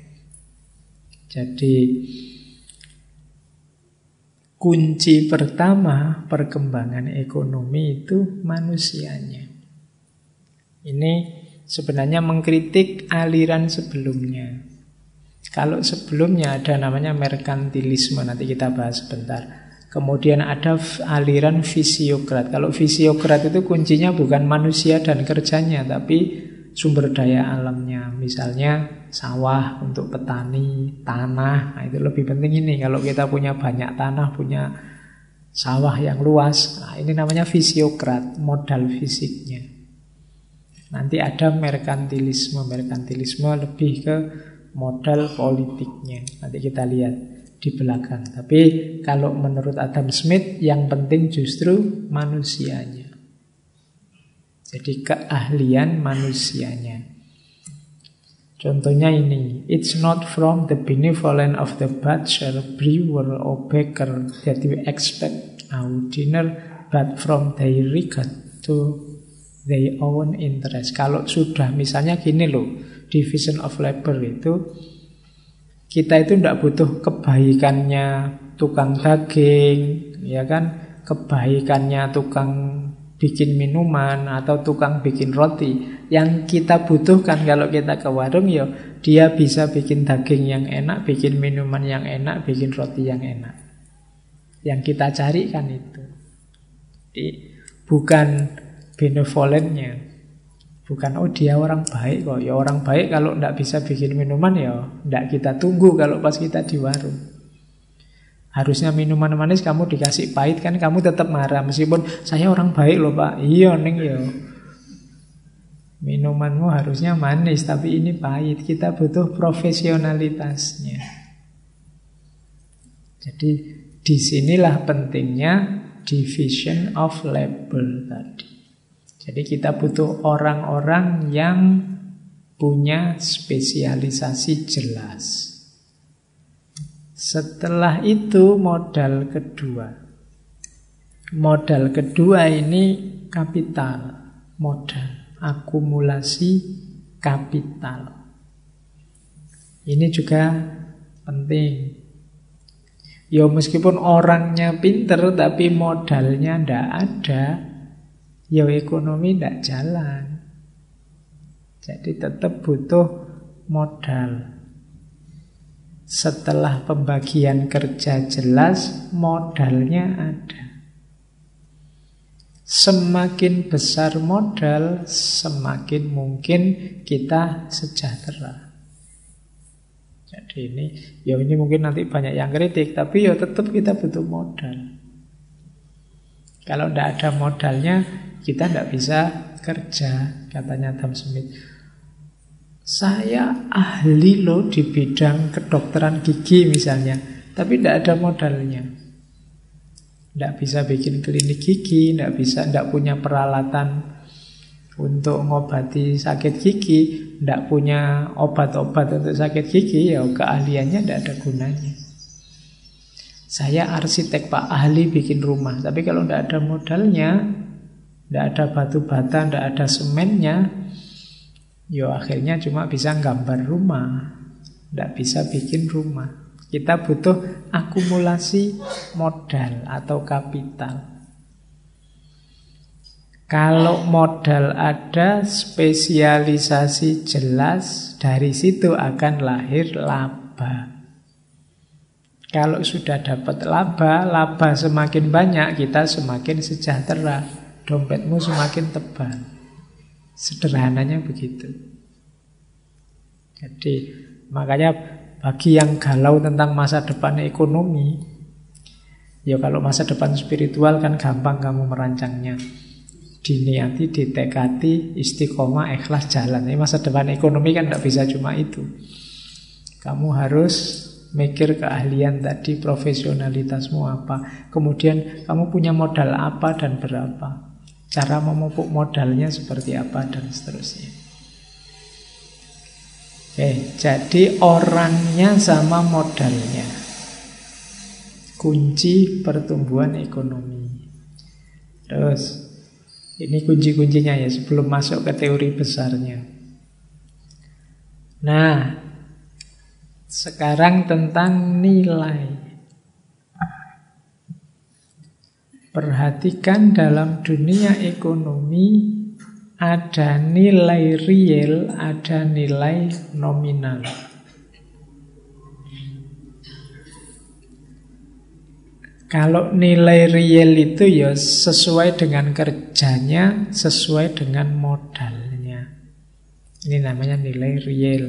Jadi kunci pertama perkembangan ekonomi itu manusianya. Ini sebenarnya mengkritik aliran sebelumnya. Kalau sebelumnya ada namanya merkantilisme, nanti kita bahas sebentar. Kemudian ada aliran fisiokrat. Kalau fisiokrat itu kuncinya bukan manusia dan kerjanya, tapi sumber daya alamnya. Misalnya sawah untuk petani, tanah. Nah, itu lebih penting ini. Kalau kita punya banyak tanah, punya sawah yang luas. Nah, ini namanya fisiokrat, modal fisiknya. Nanti ada merkantilisme. Merkantilisme lebih ke modal politiknya. Nanti kita lihat di belakang. Tapi kalau menurut Adam Smith yang penting justru manusianya. Jadi keahlian manusianya. Contohnya ini, it's not from the benevolence of the butcher, brewer, or baker that we expect our dinner, but from their regard to their own interest. Kalau sudah misalnya gini loh, division of labor itu, kita itu tidak butuh kebaikannya tukang daging, ya kan, kebaikannya tukang bikin minuman atau tukang bikin roti. Yang kita butuhkan kalau kita ke warung ya dia bisa bikin daging yang enak, bikin minuman yang enak, bikin roti yang enak. Yang kita cari kan itu. Jadi, bukan benevolentnya. Bukan, oh dia orang baik kok. Ya orang baik kalau tidak bisa bikin minuman ya tidak kita tunggu kalau pas kita di warung. Harusnya minuman manis kamu dikasih pahit kan kamu tetap marah meskipun saya orang baik loh Pak. Iya neng ya. Minumanmu harusnya manis tapi ini pahit. Kita butuh profesionalitasnya. Jadi di sinilah pentingnya division of label tadi. Jadi kita butuh orang-orang yang punya spesialisasi jelas. Setelah itu modal kedua. Modal kedua ini kapital, modal, akumulasi kapital. Ini juga penting. Ya meskipun orangnya pinter tapi modalnya ndak ada, ya ekonomi ndak jalan. Jadi tetap butuh modal. Setelah pembagian kerja jelas, modalnya ada. Semakin besar modal, semakin mungkin kita sejahtera. Jadi ini, ya ini mungkin nanti banyak yang kritik, tapi ya tetap kita butuh modal. Kalau tidak ada modalnya, kita tidak bisa kerja, katanya Adam Smith. Saya ahli loh di bidang kedokteran gigi misalnya, tapi tidak ada modalnya. Tidak bisa bikin klinik gigi, tidak bisa, tidak punya peralatan untuk mengobati sakit gigi, tidak punya obat-obat untuk sakit gigi, ya keahliannya tidak ada gunanya. Saya arsitek pak ahli bikin rumah, tapi kalau tidak ada modalnya, tidak ada batu bata, tidak ada semennya, Yo akhirnya cuma bisa gambar rumah, tidak bisa bikin rumah. Kita butuh akumulasi modal atau kapital. Kalau modal ada, spesialisasi jelas, dari situ akan lahir laba. Kalau sudah dapat laba, laba semakin banyak, kita semakin sejahtera. Dompetmu semakin tebal. Sederhananya begitu. Jadi makanya bagi yang galau tentang masa depan ekonomi, ya kalau masa depan spiritual kan gampang kamu merancangnya. Diniati, ditekati, istiqomah, ikhlas jalan. Ini masa depan ekonomi kan tidak bisa cuma itu. Kamu harus mikir keahlian tadi, profesionalitasmu apa. Kemudian kamu punya modal apa dan berapa. Cara memupuk modalnya seperti apa dan seterusnya. Oke, jadi orangnya sama modalnya. Kunci pertumbuhan ekonomi. Terus, ini kunci-kuncinya ya sebelum masuk ke teori besarnya. Nah, sekarang tentang nilai. Perhatikan dalam dunia ekonomi ada nilai real, ada nilai nominal. Kalau nilai real itu ya sesuai dengan kerjanya, sesuai dengan modalnya. Ini namanya nilai real.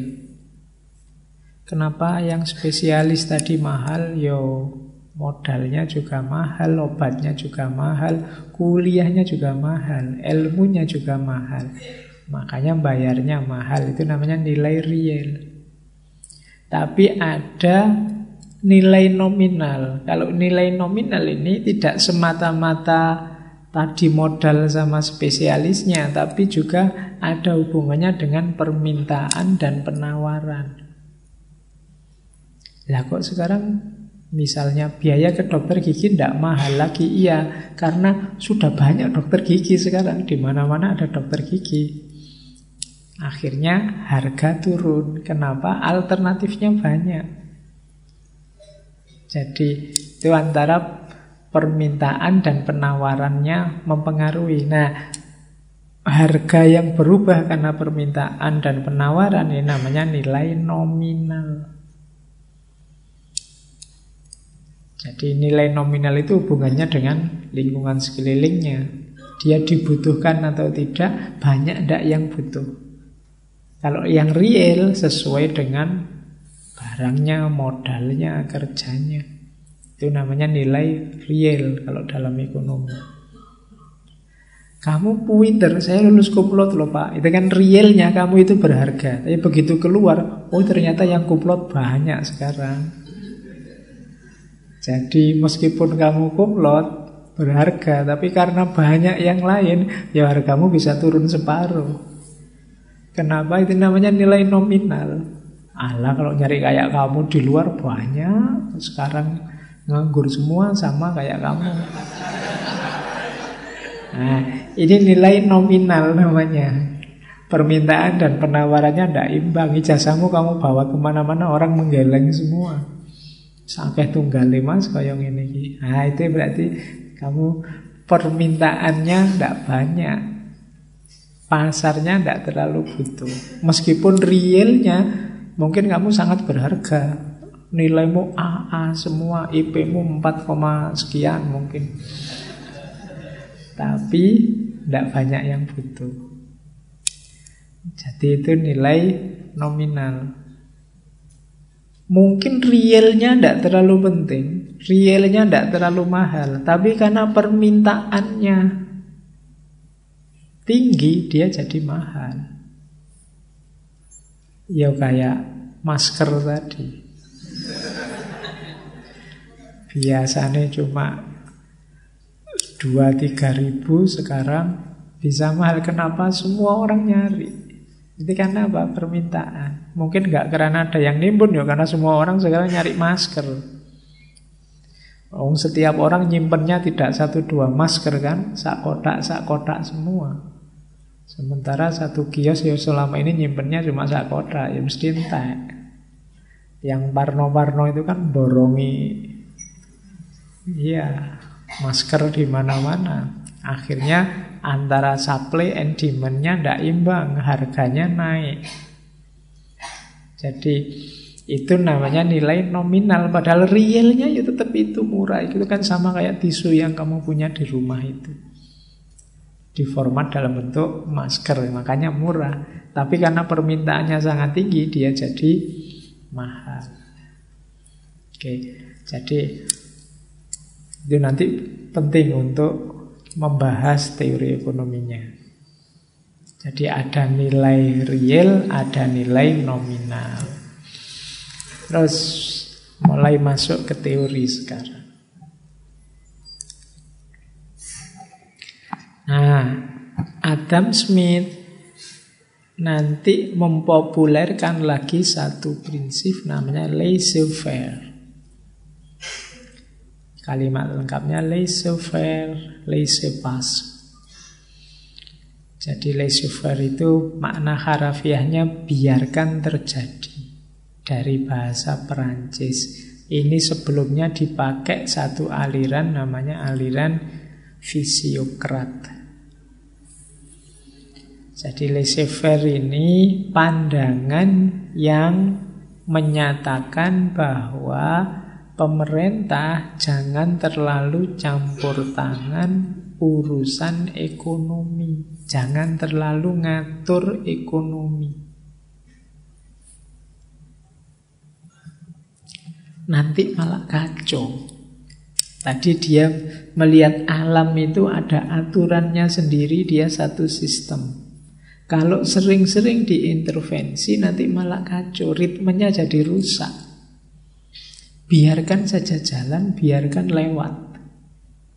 Kenapa yang spesialis tadi mahal? Yo Modalnya juga mahal, obatnya juga mahal, kuliahnya juga mahal, ilmunya juga mahal. Makanya bayarnya mahal, itu namanya nilai real. Tapi ada nilai nominal. Kalau nilai nominal ini tidak semata-mata tadi modal sama spesialisnya, tapi juga ada hubungannya dengan permintaan dan penawaran. Lah kok sekarang misalnya biaya ke dokter gigi tidak mahal lagi? Iya, karena sudah banyak dokter gigi sekarang. Di mana-mana ada dokter gigi. Akhirnya harga turun. Kenapa? Alternatifnya banyak. Jadi itu antara permintaan dan penawarannya mempengaruhi. Nah, harga yang berubah karena permintaan dan penawaran ini namanya nilai nominal. Jadi nilai nominal itu hubungannya dengan lingkungan sekelilingnya. Dia dibutuhkan atau tidak, banyak tidak yang butuh. Kalau yang real sesuai dengan barangnya, modalnya, kerjanya. Itu namanya nilai real kalau dalam ekonomi. Kamu puiter, saya lulus kuplot loh pak. Itu kan realnya kamu itu berharga. Tapi begitu keluar, oh ternyata yang kuplot banyak sekarang. Jadi meskipun kamu kumlot berharga, tapi karena banyak yang lain, ya hargamu bisa turun separuh. Kenapa? Itu namanya nilai nominal. Allah kalau nyari kayak kamu di luar banyak, sekarang nganggur semua sama kayak kamu. Nah, ini nilai nominal namanya. Permintaan dan penawarannya tidak imbang. Ijazahmu kamu bawa ke mana-mana orang menggeleng semua. Sampai tunggal mas koyong ini. Nah itu berarti kamu permintaannya tidak banyak. Pasarnya tidak terlalu butuh. Meskipun realnya mungkin kamu sangat berharga. Nilaimu AA semua, IP-mu 4, sekian mungkin. Tapi tidak banyak yang butuh. Jadi itu nilai nominal. Mungkin realnya tidak terlalu penting, realnya tidak terlalu mahal, tapi karena permintaannya tinggi, dia jadi mahal. Ya kayak masker tadi. Biasanya cuma 2-3 ribu sekarang bisa mahal. Kenapa? Semua orang nyari. Itu karena apa? Permintaan. Mungkin nggak karena ada yang nimbun ya, karena semua orang sekarang nyari masker. Oh, setiap orang nyimpennya tidak satu dua masker kan, sak kotak sak kotak semua. Sementara satu kios ya selama ini nyimpennya cuma sak kotak, ya mesti entek. Yang parno-parno itu kan borongi, iya masker di mana-mana. Akhirnya antara supply and demand-nya tidak imbang, harganya naik. Jadi itu namanya nilai nominal, padahal realnya ya tetap itu murah. Itu kan sama kayak tisu yang kamu punya di rumah itu. Di format dalam bentuk masker, makanya murah. Tapi karena permintaannya sangat tinggi, dia jadi mahal. Oke, jadi itu nanti penting untuk membahas teori ekonominya. Jadi ada nilai real, ada nilai nominal. Terus mulai masuk ke teori sekarang. Nah, Adam Smith nanti mempopulerkan lagi satu prinsip namanya laissez-faire. Kalimat lengkapnya laissez-faire, laissez-passer. Jadi laissez-faire itu makna harafiahnya biarkan terjadi dari bahasa Perancis. Ini sebelumnya dipakai satu aliran namanya aliran fisiokrat. Jadi laissez-faire ini pandangan yang menyatakan bahwa pemerintah jangan terlalu campur tangan urusan ekonomi. Jangan terlalu ngatur ekonomi. Nanti malah kacau. Tadi dia melihat alam itu ada aturannya sendiri, dia satu sistem. Kalau sering-sering diintervensi nanti malah kacau, ritmenya jadi rusak. Biarkan saja jalan, biarkan lewat.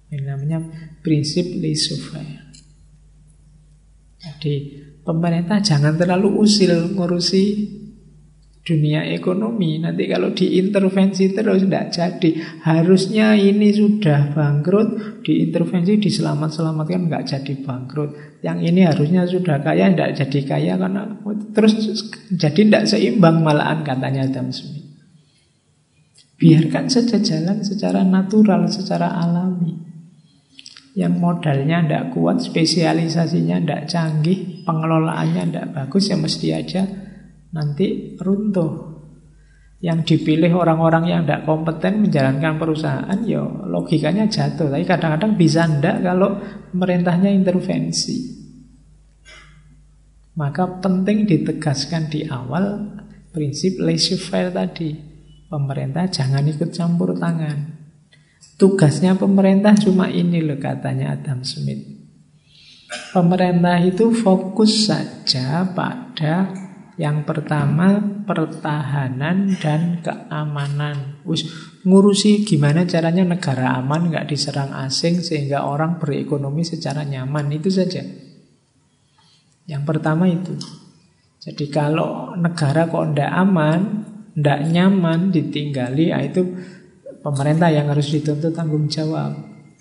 Ini namanya prinsip laissez-faire. Jadi pemerintah jangan terlalu usil ngurusi dunia ekonomi. Nanti kalau diintervensi terus tidak jadi. Harusnya ini sudah bangkrut, diintervensi diselamat-selamatkan nggak jadi bangkrut. Yang ini harusnya sudah kaya tidak jadi kaya karena terus jadi tidak seimbang malahan katanya Smith. Biarkan saja jalan secara natural, secara alami. Yang modalnya tidak kuat, spesialisasinya tidak canggih, pengelolaannya tidak bagus, ya mesti aja nanti runtuh. Yang dipilih orang-orang yang tidak kompeten menjalankan perusahaan, ya logikanya jatuh. Tapi kadang-kadang bisa ndak kalau pemerintahnya intervensi. Maka penting ditegaskan di awal prinsip laissez-faire tadi. Pemerintah jangan ikut campur tangan. Tugasnya pemerintah cuma ini loh katanya Adam Smith. Pemerintah itu fokus saja pada yang pertama pertahanan dan keamanan. Us ngurusi gimana caranya negara aman nggak diserang asing sehingga orang berekonomi secara nyaman itu saja. Yang pertama itu. Jadi kalau negara kok ndak aman, ndak nyaman ditinggali, ah itu pemerintah yang harus dituntut tanggung jawab.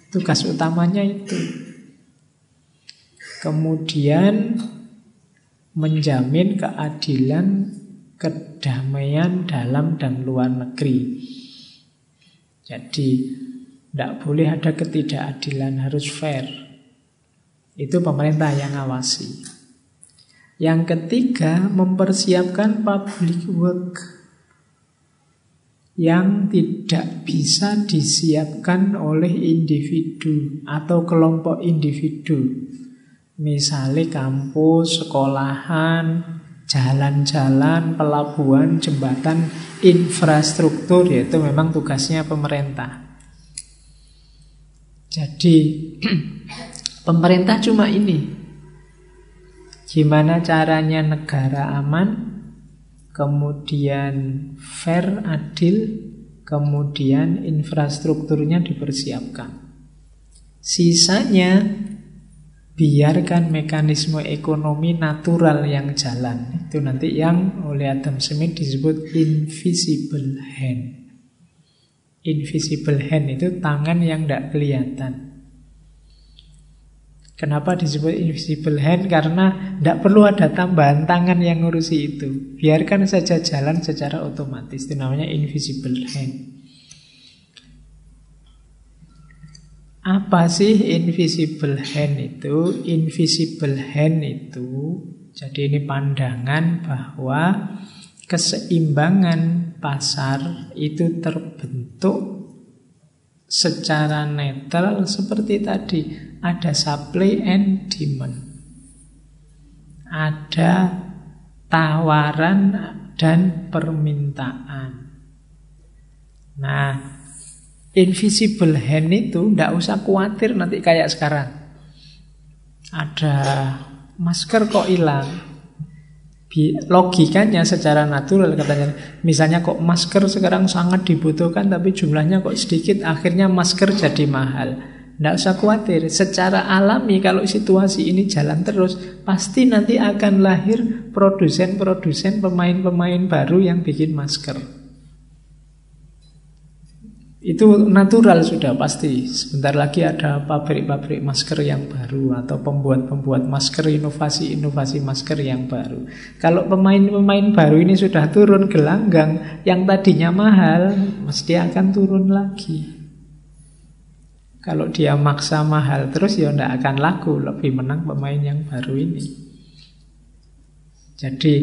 Tugas utamanya itu. Kemudian menjamin keadilan, kedamaian dalam dan luar negeri. Jadi tidak boleh ada ketidakadilan, harus fair. Itu pemerintah yang ngawasi. Yang ketiga, mempersiapkan public work yang tidak bisa disiapkan oleh individu atau kelompok individu. Misalnya kampus, sekolahan, jalan-jalan, pelabuhan, jembatan, infrastruktur yaitu memang tugasnya pemerintah. Jadi pemerintah cuma ini. Gimana caranya negara aman, kemudian fair, adil, kemudian infrastrukturnya dipersiapkan. Sisanya biarkan mekanisme ekonomi natural yang jalan. Itu nanti yang oleh Adam Smith disebut invisible hand. Invisible hand itu tangan yang tidak kelihatan. Kenapa disebut invisible hand? Karena tidak perlu ada tambahan tangan yang ngurusi itu. Biarkan saja jalan secara otomatis. Itu namanya invisible hand. Apa sih invisible hand itu? Invisible hand itu jadi ini pandangan bahwa keseimbangan pasar itu terbentuk secara netral seperti tadi ada supply and demand. Ada tawaran dan permintaan. Nah, Invisible hand itu tidak usah khawatir nanti kayak sekarang. Ada masker kok hilang. Logikanya secara natural katanya. Misalnya kok masker sekarang sangat dibutuhkan tapi jumlahnya kok sedikit. Akhirnya masker jadi mahal. Tidak usah khawatir. Secara alami kalau situasi ini jalan terus. Pasti nanti akan lahir produsen-produsen pemain-pemain baru yang bikin masker. Itu natural sudah pasti. Sebentar lagi ada pabrik-pabrik masker yang baru atau pembuat-pembuat masker, inovasi-inovasi masker yang baru. Kalau pemain-pemain baru ini sudah turun gelanggang, yang tadinya mahal mesti akan turun lagi. Kalau dia maksa mahal terus ya tidak akan laku, lebih menang pemain yang baru ini. Jadi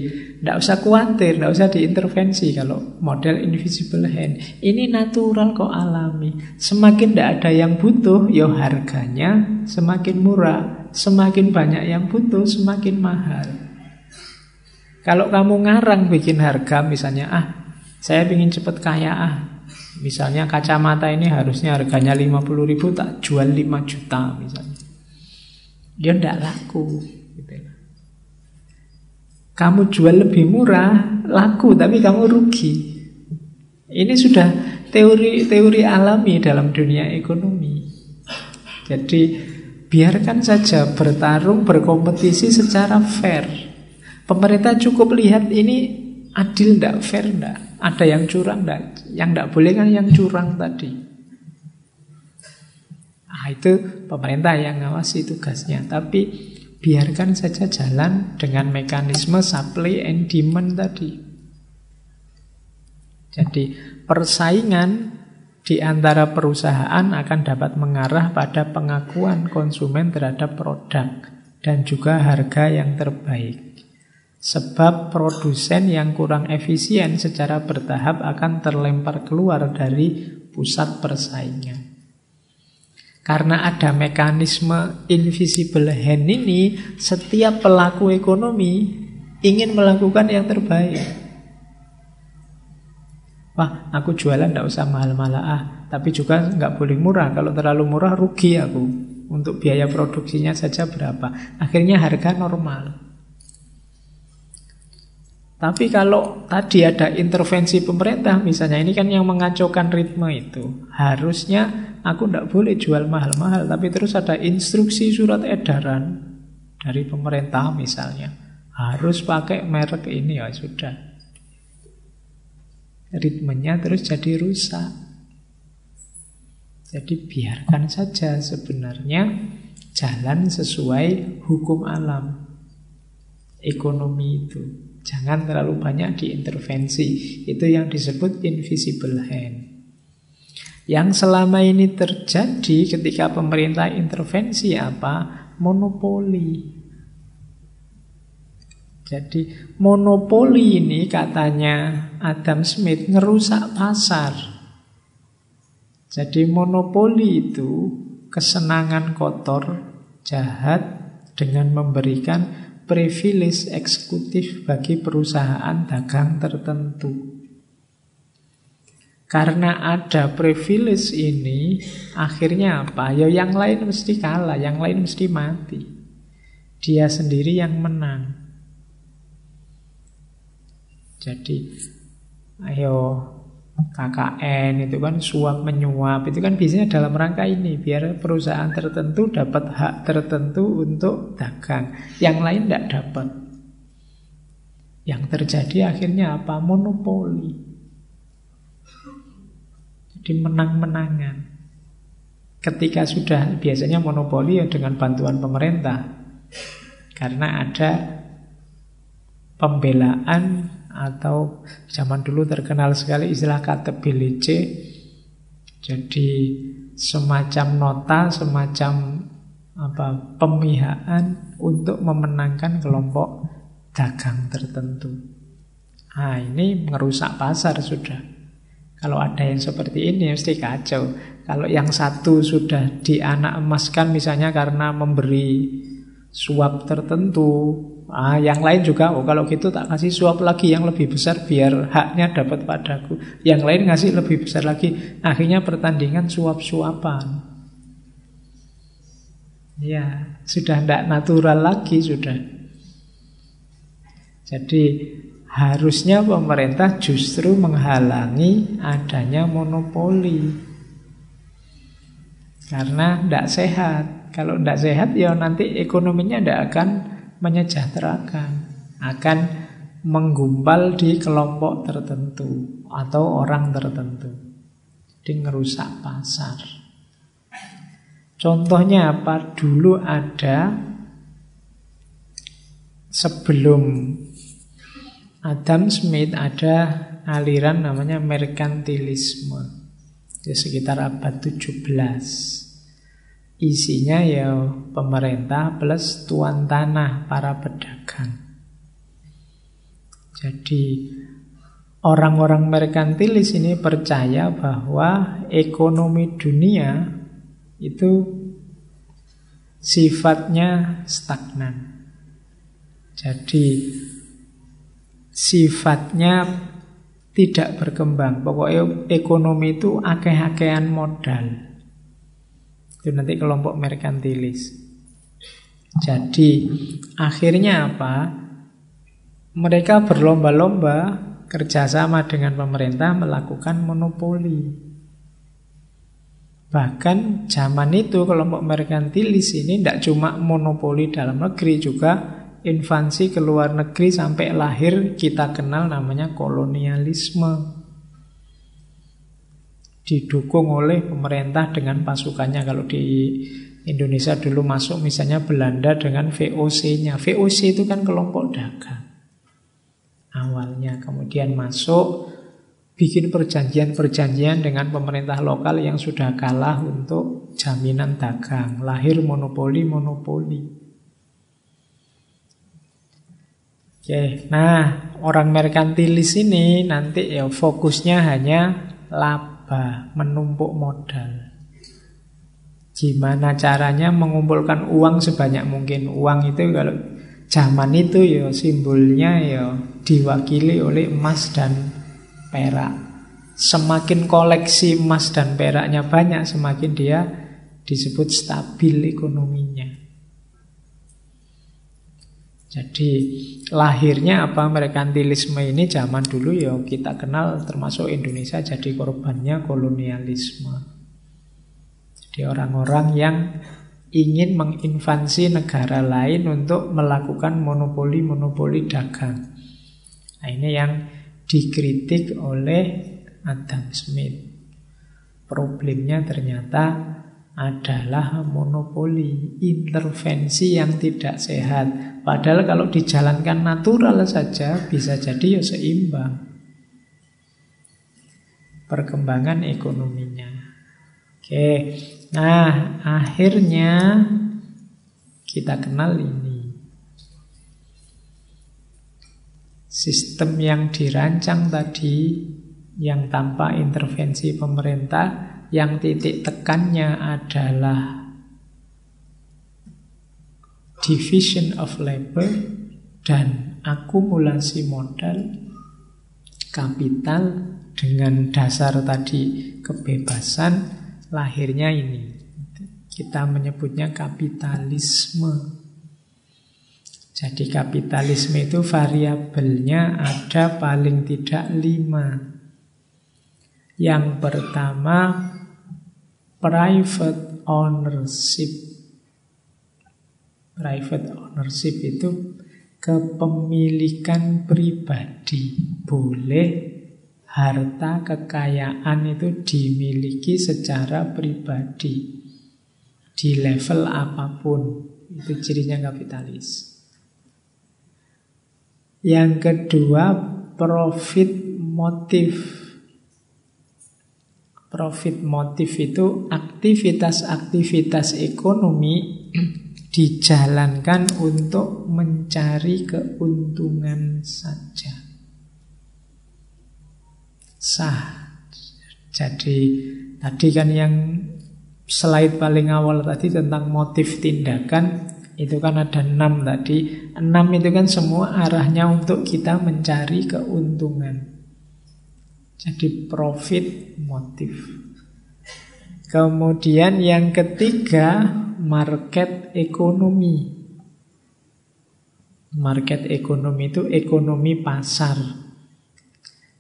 tidak usah khawatir, tidak usah diintervensi kalau model invisible hand. Ini natural kok alami. Semakin tidak ada yang butuh, ya harganya semakin murah. Semakin banyak yang butuh, semakin mahal. Kalau kamu ngarang bikin harga misalnya, ah saya ingin cepat kaya ah. Misalnya kacamata ini harusnya harganya 50 ribu tak jual 5 juta misalnya. Dia tidak laku. Kamu jual lebih murah, laku tapi kamu rugi. Ini sudah teori-teori alami dalam dunia ekonomi. Jadi biarkan saja bertarung, berkompetisi secara fair. Pemerintah cukup lihat ini adil ndak, fair ndak, ada yang curang ndak, yang ndak boleh kan yang curang tadi. Ah itu pemerintah yang ngawasi tugasnya, tapi biarkan saja jalan dengan mekanisme supply and demand tadi. Jadi persaingan di antara perusahaan akan dapat mengarah pada pengakuan konsumen terhadap produk dan juga harga yang terbaik. Sebab produsen yang kurang efisien secara bertahap akan terlempar keluar dari pusat persaingan. Karena ada mekanisme invisible hand ini, setiap pelaku ekonomi ingin melakukan yang terbaik. Wah, aku jualan tidak usah mahal-mahal ah, tapi juga nggak boleh murah. Kalau terlalu murah rugi aku. Untuk biaya produksinya saja berapa? Akhirnya harga normal. Tapi kalau tadi ada intervensi pemerintah, misalnya ini kan yang mengacaukan ritme itu, harusnya aku tidak boleh jual mahal-mahal, tapi terus ada instruksi surat edaran dari pemerintah misalnya, harus pakai merek ini ya sudah. Ritmenya terus jadi rusak. Jadi biarkan saja sebenarnya jalan sesuai hukum alam ekonomi itu. Jangan terlalu banyak diintervensi. Itu yang disebut invisible hand. Yang selama ini terjadi ketika pemerintah intervensi apa? Monopoli. Jadi monopoli ini katanya Adam Smith ngerusak pasar. Jadi monopoli itu kesenangan kotor, jahat dengan memberikan privilege eksekutif bagi perusahaan dagang tertentu. Karena ada privilege ini, akhirnya apa? Ya yang lain mesti kalah, yang lain mesti mati. Dia sendiri yang menang. Jadi, ayo KKN itu kan suap menyuap itu kan biasanya dalam rangka ini biar perusahaan tertentu dapat hak tertentu untuk dagang yang lain tidak dapat yang terjadi akhirnya apa monopoli jadi menang-menangan ketika sudah biasanya monopoli ya dengan bantuan pemerintah karena ada pembelaan atau zaman dulu terkenal sekali istilah KTBLC jadi semacam nota semacam apa pemihaan untuk memenangkan kelompok dagang tertentu. Ah ini merusak pasar sudah. Kalau ada yang seperti ini mesti kacau. Kalau yang satu sudah dianak emaskan misalnya karena memberi suap tertentu, Ah, yang lain juga, oh kalau gitu tak kasih suap lagi yang lebih besar biar haknya dapat padaku. Yang lain ngasih lebih besar lagi. Akhirnya pertandingan suap-suapan. Ya, sudah tidak natural lagi sudah. Jadi harusnya pemerintah justru menghalangi adanya monopoli. Karena tidak sehat. Kalau tidak sehat ya nanti ekonominya tidak akan menyejahterakan, akan menggumpal di kelompok tertentu atau orang tertentu. Jadi ngerusak pasar. Contohnya apa? Dulu ada sebelum Adam Smith ada aliran namanya merkantilisme. Di sekitar abad 17. Isinya ya pemerintah plus tuan tanah para pedagang. Jadi orang-orang merkantilis ini percaya bahwa ekonomi dunia itu sifatnya stagnan. Jadi sifatnya tidak berkembang. Pokoknya ekonomi itu akeh-akehan modal. Itu nanti kelompok merkantilis. Jadi akhirnya apa? Mereka berlomba-lomba kerjasama dengan pemerintah melakukan monopoli. Bahkan zaman itu kelompok merkantilis ini tidak cuma monopoli dalam negeri juga invasi ke luar negeri sampai lahir kita kenal namanya kolonialisme. Didukung oleh pemerintah dengan pasukannya kalau di Indonesia dulu masuk misalnya Belanda dengan VOC-nya. VOC itu kan kelompok dagang. Awalnya kemudian masuk bikin perjanjian-perjanjian dengan pemerintah lokal yang sudah kalah untuk jaminan dagang, lahir monopoli-monopoli. Oke, nah orang merkantilis ini nanti ya fokusnya hanya laba, menumpuk modal. Gimana caranya mengumpulkan uang sebanyak mungkin? Uang itu kalau zaman itu ya simbolnya ya diwakili oleh emas dan perak. Semakin koleksi emas dan peraknya banyak, semakin dia disebut stabil ekonominya. Jadi lahirnya apa merkantilisme ini zaman dulu ya kita kenal termasuk Indonesia jadi korbannya kolonialisme. Jadi orang-orang yang ingin menginvasi negara lain untuk melakukan monopoli-monopoli dagang. Nah ini yang dikritik oleh Adam Smith. Problemnya ternyata adalah monopoli, intervensi yang tidak sehat. Padahal kalau dijalankan natural saja bisa jadi ya seimbang. Perkembangan ekonominya. Oke, nah akhirnya kita kenal ini. Sistem yang dirancang tadi yang tanpa intervensi pemerintah yang titik tekannya adalah division of labor dan akumulasi modal kapital dengan dasar tadi kebebasan lahirnya ini kita menyebutnya kapitalisme jadi kapitalisme itu variabelnya ada paling tidak lima. Yang pertama, private ownership. Private ownership itu kepemilikan pribadi. Boleh harta kekayaan itu dimiliki secara pribadi. Di level apa pun. Itu cirinya kapitalis. Yang kedua, profit motif. Profit motif itu aktivitas-aktivitas ekonomi dijalankan untuk mencari keuntungan saja. Sah. Jadi tadi kan yang slide paling awal tadi tentang motif tindakan itu kan ada enam tadi. Enam itu kan semua arahnya untuk kita mencari keuntungan. Jadi profit motif. Kemudian yang ketiga market ekonomi. Market ekonomi itu ekonomi pasar.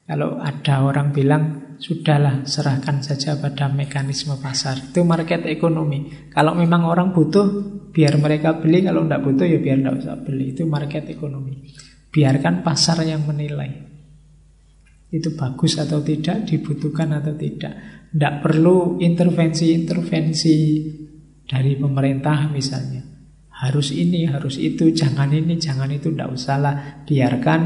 Kalau ada orang bilang Sudahlah, serahkan saja pada mekanisme pasar. Itu market ekonomi. Kalau memang orang butuh, biar mereka beli. Kalau tidak butuh, ya biar tidak usah beli. Itu market ekonomi. Biarkan pasar yang menilai. Itu bagus atau tidak, dibutuhkan atau tidak. Tidak perlu intervensi-intervensi dari pemerintah misalnya. Harus ini, harus itu, jangan ini, jangan itu, tidak usahlah. Biarkan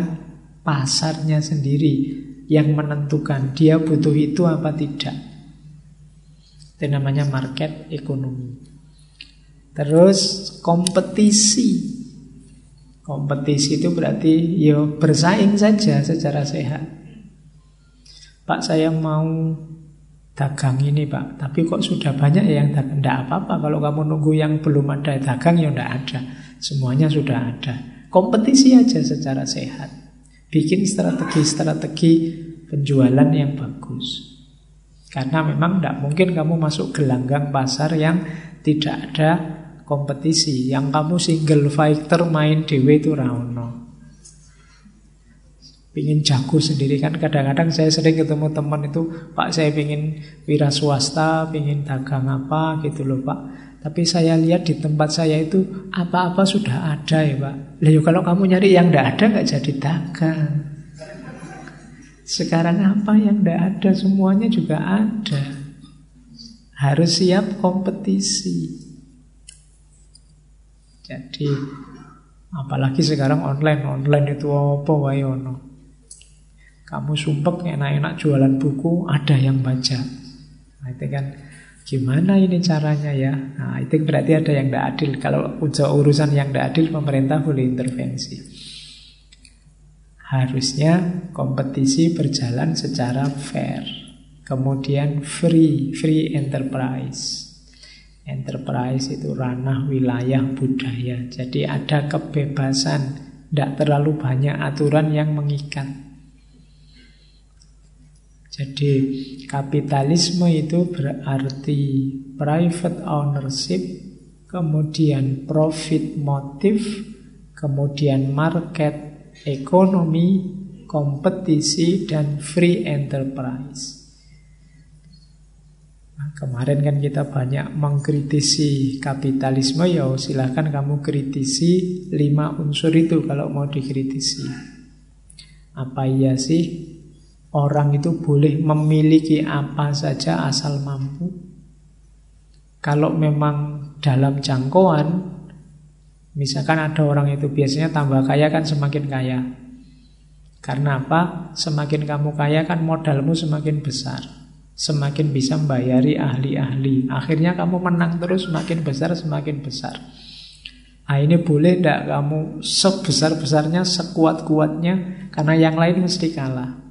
pasarnya sendiri yang menentukan dia butuh itu apa tidak. Itu namanya market ekonomi. Terus kompetisi. Kompetisi itu berarti ya bersaing saja secara sehat. Pak saya mau dagang ini pak, tapi kok sudah banyak ya yang dagang? Tidak apa-apa, kalau kamu nunggu yang belum ada dagang ya tidak ada. Semuanya sudah ada. Kompetisi aja secara sehat. Bikin strategi-strategi penjualan yang bagus. Karena memang tidak mungkin kamu masuk gelanggang pasar yang tidak ada kompetisi. Yang kamu single fighter main dewe itu rauno. Pingin jago sendiri kan kadang-kadang saya sering ketemu teman itu Pak saya pingin wira swasta, pingin dagang apa gitu loh Pak Tapi saya lihat di tempat saya itu apa-apa sudah ada ya Pak Lalu kalau kamu nyari yang tidak ada nggak jadi dagang sekarang apa yang tidak ada semuanya juga ada. Harus siap kompetisi. Jadi apalagi sekarang online, online itu apa wae ono. Kamu sumpek enak-enak jualan buku, ada yang baca. Nah, itu kan gimana ini caranya ya? Nah, itu berarti ada yang tidak adil. Kalau urusan yang tidak adil, pemerintah boleh intervensi. Harusnya kompetisi berjalan secara fair. Kemudian free, free enterprise. Enterprise itu ranah wilayah budaya. Jadi ada kebebasan, tidak terlalu banyak aturan yang mengikat. Jadi kapitalisme itu berarti private ownership, kemudian profit motive, kemudian market ekonomi, kompetisi, dan free enterprise. Nah, kemarin kan kita banyak mengkritisi kapitalisme, ya silahkan kamu kritisi lima unsur itu kalau mau dikritisi. Apa iya sih orang itu boleh memiliki apa saja asal mampu? Kalau memang dalam jangkauan Misalkan ada orang itu biasanya tambah kaya kan semakin kaya. Karena apa? Semakin kamu kaya kan modalmu semakin besar. Semakin bisa membayari ahli-ahli. Akhirnya kamu menang terus semakin besar semakin besar. Nah ini boleh tidak kamu sebesar-besarnya, sekuat-kuatnya Karena yang lain mesti kalah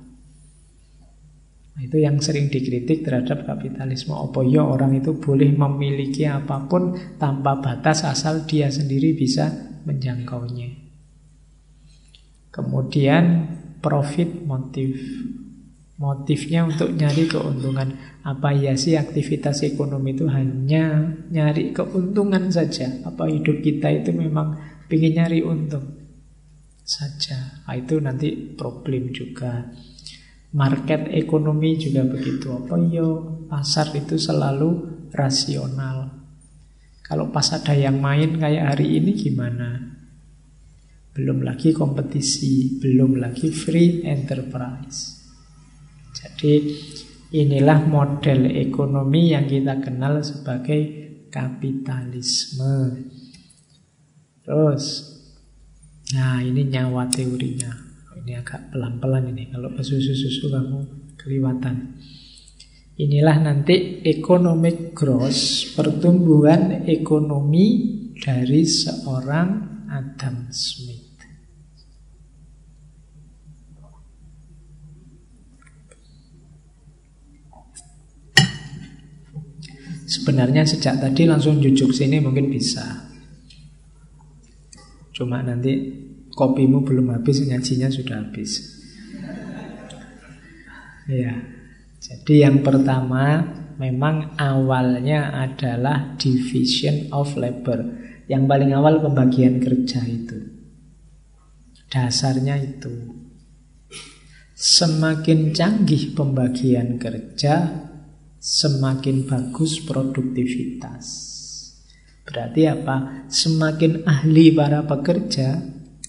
itu yang sering dikritik terhadap kapitalisme. Apa ya orang itu boleh memiliki apa pun tanpa batas asal dia sendiri bisa menjangkaunya. Kemudian profit motif. Motifnya untuk nyari keuntungan. Apa ya sih aktivitas ekonomi itu hanya nyari keuntungan saja? Apa hidup kita itu memang ingin nyari untung saja? Nah, itu nanti problem juga. Market ekonomi juga begitu. Apa yo pasar itu selalu rasional. Kalau pas ada yang main kayak hari ini gimana? Belum lagi kompetisi, belum lagi free enterprise. Jadi inilah model ekonomi yang kita kenal sebagai kapitalisme. Terus, nah ini nyawa teorinya. Ini agak pelan-pelan ini. Kalau susu-susu kamu keliwatan. Inilah nanti economic growth, pertumbuhan ekonomi dari seorang Adam Smith. Sebenarnya sejak tadi langsung jujuk sini mungkin bisa. Cuma nanti kopimu belum habis, ngajinya sudah habis. Ya, jadi yang pertama memang awalnya adalah division of labor. Yang paling awal pembagian kerja itu. Dasarnya itu. Semakin canggih pembagian kerja, semakin bagus produktivitas. Berarti apa? Semakin ahli para pekerja,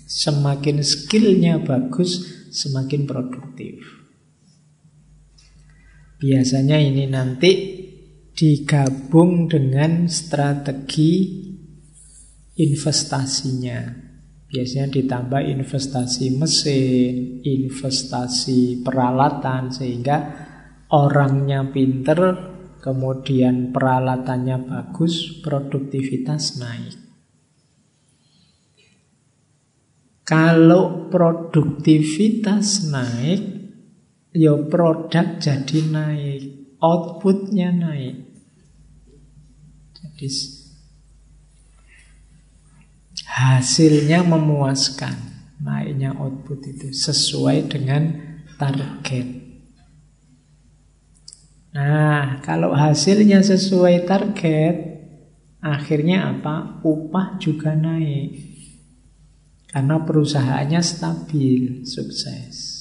Semakin skillnya bagus, semakin produktif. Biasanya ini nanti digabung dengan strategi investasinya. Biasanya ditambah investasi mesin, investasi peralatan, sehingga orangnya pinter, kemudian peralatannya bagus, produktivitas naik. Kalau produktivitas naik, ya produk jadi naik, outputnya naik. Jadi hasilnya memuaskan, naiknya output itu sesuai dengan target. Nah, kalau hasilnya sesuai target, akhirnya apa? Upah juga naik. Karena perusahaannya stabil, sukses.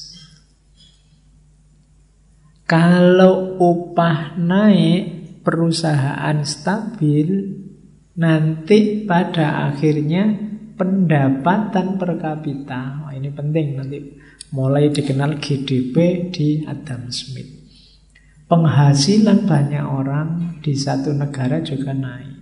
Kalau upah naik, perusahaan stabil, nanti pada akhirnya pendapatan per kapita, oh, ini penting nanti mulai dikenal GDP di Adam Smith. Penghasilan banyak orang di satu negara juga naik.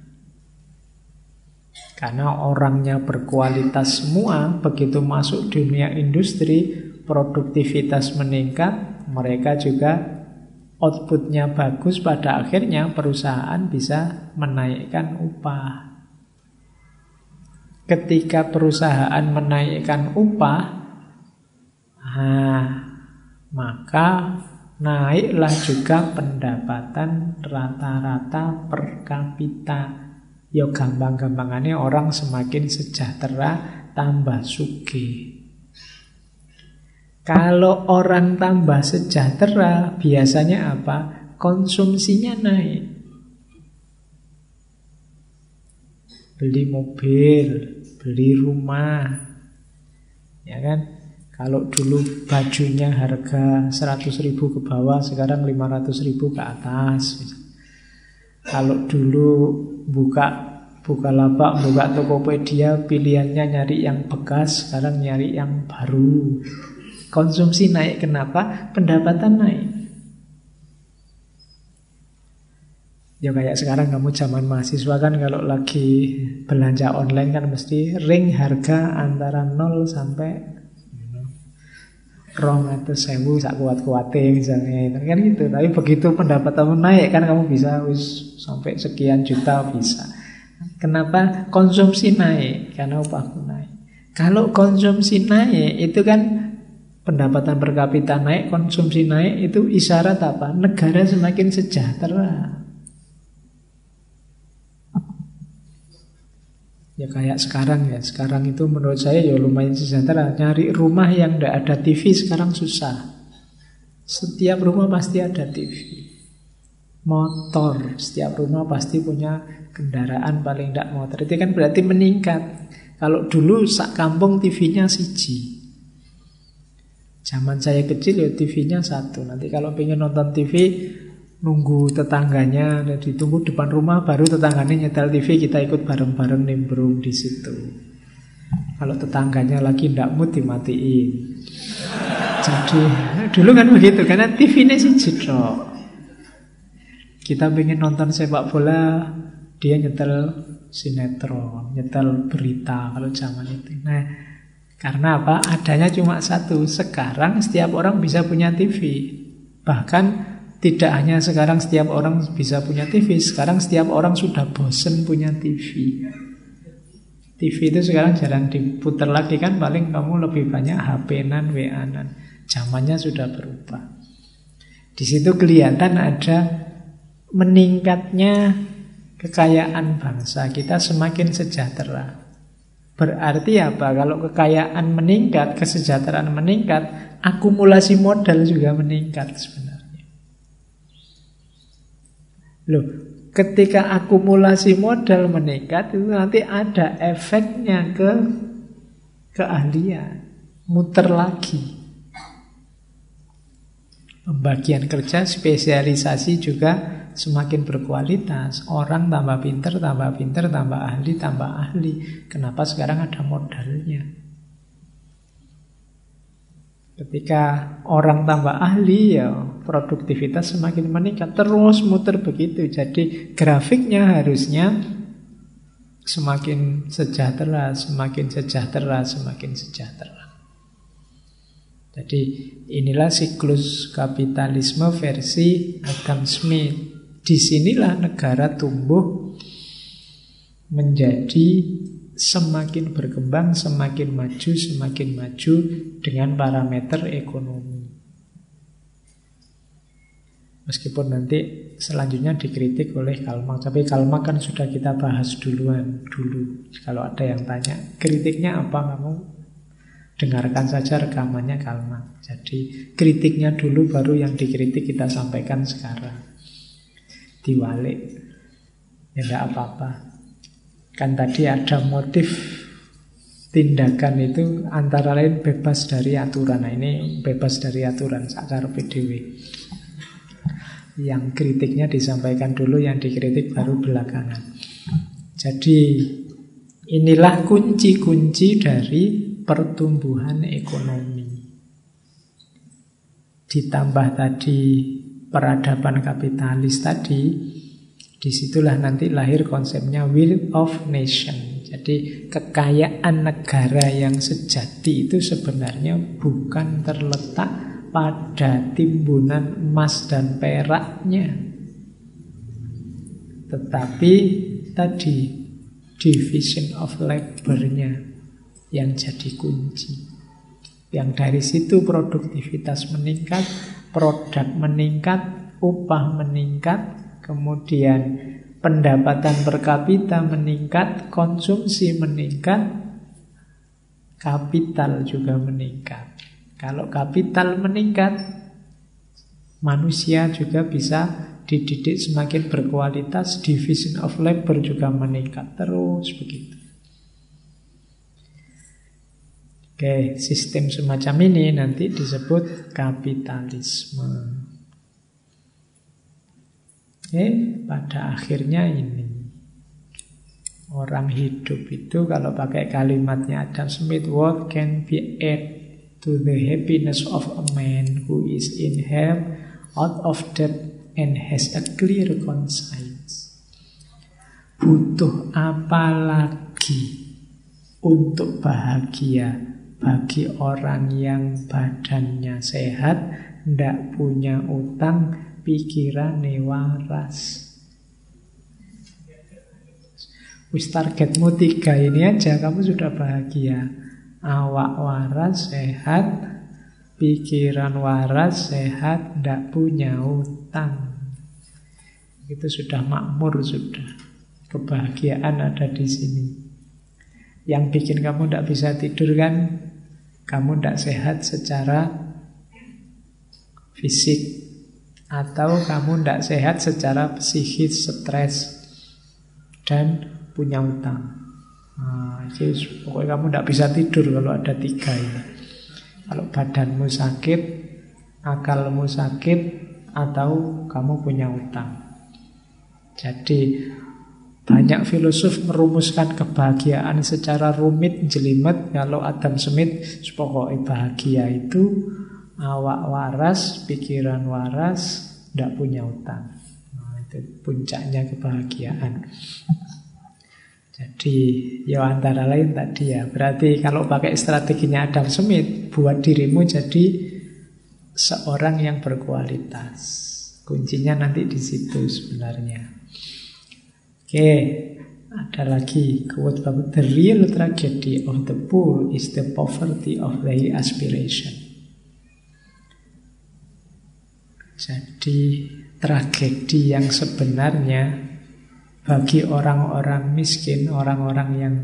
Karena orangnya berkualitas semua, begitu masuk dunia industri, produktivitas meningkat, mereka juga outputnya bagus, pada akhirnya perusahaan bisa menaikkan upah. Ketika perusahaan menaikkan upah, nah, maka naiklah juga pendapatan rata-rata per kapita. Ya gampang-gampangannya orang semakin sejahtera, tambah sugih. Kalau orang tambah sejahtera, biasanya apa? Konsumsinya naik. Beli mobil, beli rumah. Ya kan? Kalau dulu bajunya harga 100 ribu ke bawah, sekarang 500 ribu ke atas. Kalau dulu buka buka lapak, buka Tokopedia, pilihannya nyari yang bekas, sekarang nyari yang baru. Konsumsi naik kenapa? Pendapatan naik. Ya kayak sekarang kamu zaman mahasiswa kan kalau lagi belanja online kan mesti ring harga antara 0 sampai rong atau sewu sak kuat kuatnya misalnya kan gitu tapi begitu pendapatanmu naik kan kamu bisa wis sampai sekian juta bisa kenapa konsumsi naik karena upahku naik kalau konsumsi naik itu kan pendapatan per kapita naik, konsumsi naik, itu isyarat apa? Negara semakin sejahtera. Ya kayak sekarang ya, sekarang itu menurut saya ya lumayan sejahtera. Nyari rumah yang tidak ada TV sekarang susah. Setiap rumah pasti ada TV. Motor, setiap rumah pasti punya kendaraan paling tidak motor. Itu kan berarti meningkat. Kalau dulu sak kampung TV-nya siji. Zaman saya kecil ya TV-nya satu. Nanti kalau pengen nonton TV, nunggu tetangganya, ditunggu depan rumah, baru tetangganya nyetel TV, kita ikut bareng-bareng nimbrung di situ. Kalau tetangganya lagi ndak mood dimatiin. Jadi dulu kan begitu, karena TV-nya sih jedok. Kita pengen nonton sepak bola, dia nyetel sinetron, nyetel berita kalau zaman itu. Nah, karena apa? Adanya cuma satu. Sekarang setiap orang bisa punya TV. Bahkan tidak hanya sekarang setiap orang bisa punya TV. Sekarang setiap orang sudah bosen punya TV. TV itu sekarang jarang diputar lagi kan. Paling kamu lebih banyak HP-nan, WA-nan. Zamannya sudah berubah. Di situ kelihatan ada meningkatnya kekayaan bangsa. Kita semakin sejahtera. Berarti apa? Kalau kekayaan meningkat, kesejahteraan meningkat, akumulasi modal juga meningkat sebenarnya. Loh, ketika akumulasi modal meningkat itu nanti ada efeknya ke keahlian, muter lagi. Pembagian kerja, spesialisasi juga semakin berkualitas. Orang tambah pinter, tambah pinter, tambah ahli, tambah ahli. Kenapa sekarang ada modalnya? Ketika orang tambah ahli ya produktivitas semakin meningkat terus muter begitu. Jadi grafiknya harusnya semakin sejahtera, semakin sejahtera, semakin sejahtera. Jadi inilah siklus kapitalisme versi Adam Smith. Di sinilah negara tumbuh menjadi semakin berkembang, semakin maju, semakin maju dengan parameter ekonomi. Meskipun nanti selanjutnya dikritik oleh Kalmak, tapi Kalmak kan sudah kita bahas duluan dulu. Kalau ada yang tanya, kritiknya apa kamu? Dengarkan saja rekamannya Kalmak. Jadi kritiknya dulu baru yang dikritik kita sampaikan sekarang. Diwalik. Ya tidak apa-apa. Kan tadi ada motif tindakan itu antara lain bebas dari aturan. Nah ini bebas dari aturan sakar PDW. Yang kritiknya disampaikan dulu, yang dikritik baru belakangan. Jadi inilah kunci-kunci dari pertumbuhan ekonomi. Ditambah tadi peradaban kapitalis tadi, di situlah nanti lahir konsepnya will of nation jadi kekayaan negara yang sejati itu sebenarnya bukan terletak pada timbunan emas dan peraknya. Tetapi tadi division of labor-nya yang jadi kunci. Yang dari situ produktivitas meningkat, produk meningkat, upah meningkat, kemudian pendapatan per kapita meningkat, konsumsi meningkat, kapital juga meningkat. Kalau kapital meningkat, manusia juga bisa dididik semakin berkualitas, division of labor juga meningkat terus begitu. Oke, sistem semacam ini nanti disebut kapitalisme. Eh, pada akhirnya ini Orang hidup itu kalau pakai kalimatnya Adam Smith What can be add to the happiness of a man who is in health out of debt and has a clear conscience. Butuh apa lagi untuk bahagia bagi orang yang badannya sehat, tidak punya utang, pikiran waras. Wis targetmu tiga ini aja kamu sudah bahagia. Awak waras, sehat, pikiran waras, sehat, tidak punya utang. Itu sudah makmur sudah. Kebahagiaan ada di sini. Yang bikin kamu tidak bisa tidur kan kamu tidak sehat secara fisik atau kamu tidak sehat secara psikis, stres dan punya utang. Nah, jadi pokoknya kamu tidak bisa tidur kalau ada tiga ini. Kalau badanmu sakit, akalmu sakit, atau kamu punya utang. Jadi banyak filosof merumuskan kebahagiaan secara rumit, jelimet. Kalau Adam Smith, pokoknya bahagia itu awak waras, pikiran waras, tidak punya utang. Nah, itu puncaknya kebahagiaan. Jadi ya antara lain tadi ya Berarti kalau pakai strateginya Adam Smith Buat dirimu jadi seorang yang berkualitas Kuncinya nanti di situ sebenarnya Oke ada lagi. Quote The real tragedy of the poor is the poverty of their aspiration. Jadi tragedi yang sebenarnya bagi orang-orang miskin, orang-orang yang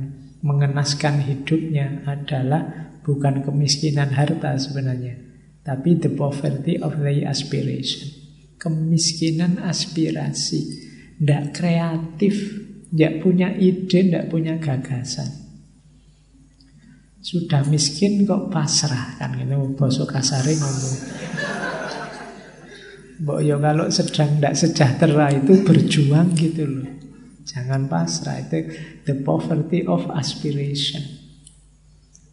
mengenaskan hidupnya adalah bukan kemiskinan harta sebenarnya, tapi the poverty of the aspiration. Kemiskinan aspirasi, tidak kreatif, tidak punya ide, tidak punya gagasan. Sudah miskin kok pasrah kan itu bosok kasare ngomong. Mbok yo kalau sedang tidak sejahtera itu berjuang gitu loh. Jangan pasrah itu the poverty of aspiration.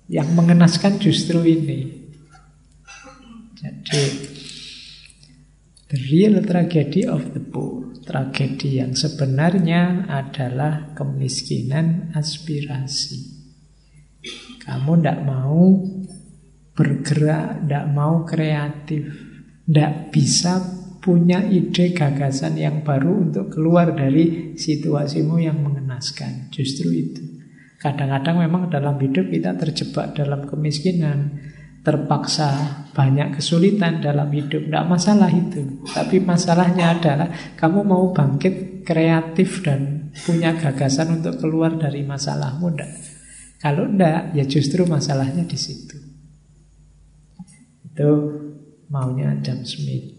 Yang mengenaskan justru ini. Jadi the real tragedy of the poor, tragedi yang sebenarnya adalah kemiskinan aspirasi. Kamu tidak mau bergerak, tidak mau kreatif, tidak bisa punya ide gagasan yang baru untuk keluar dari situasimu yang mengenaskan. Justru itu. Kadang-kadang memang dalam hidup kita terjebak dalam kemiskinan, terpaksa banyak kesulitan dalam hidup. Tidak masalah itu. Tapi masalahnya adalah kamu mau bangkit kreatif dan punya gagasan untuk keluar dari masalahmu. Tidak. Kalau tidak, ya justru masalahnya di situ. Itu maunya Adam Smith.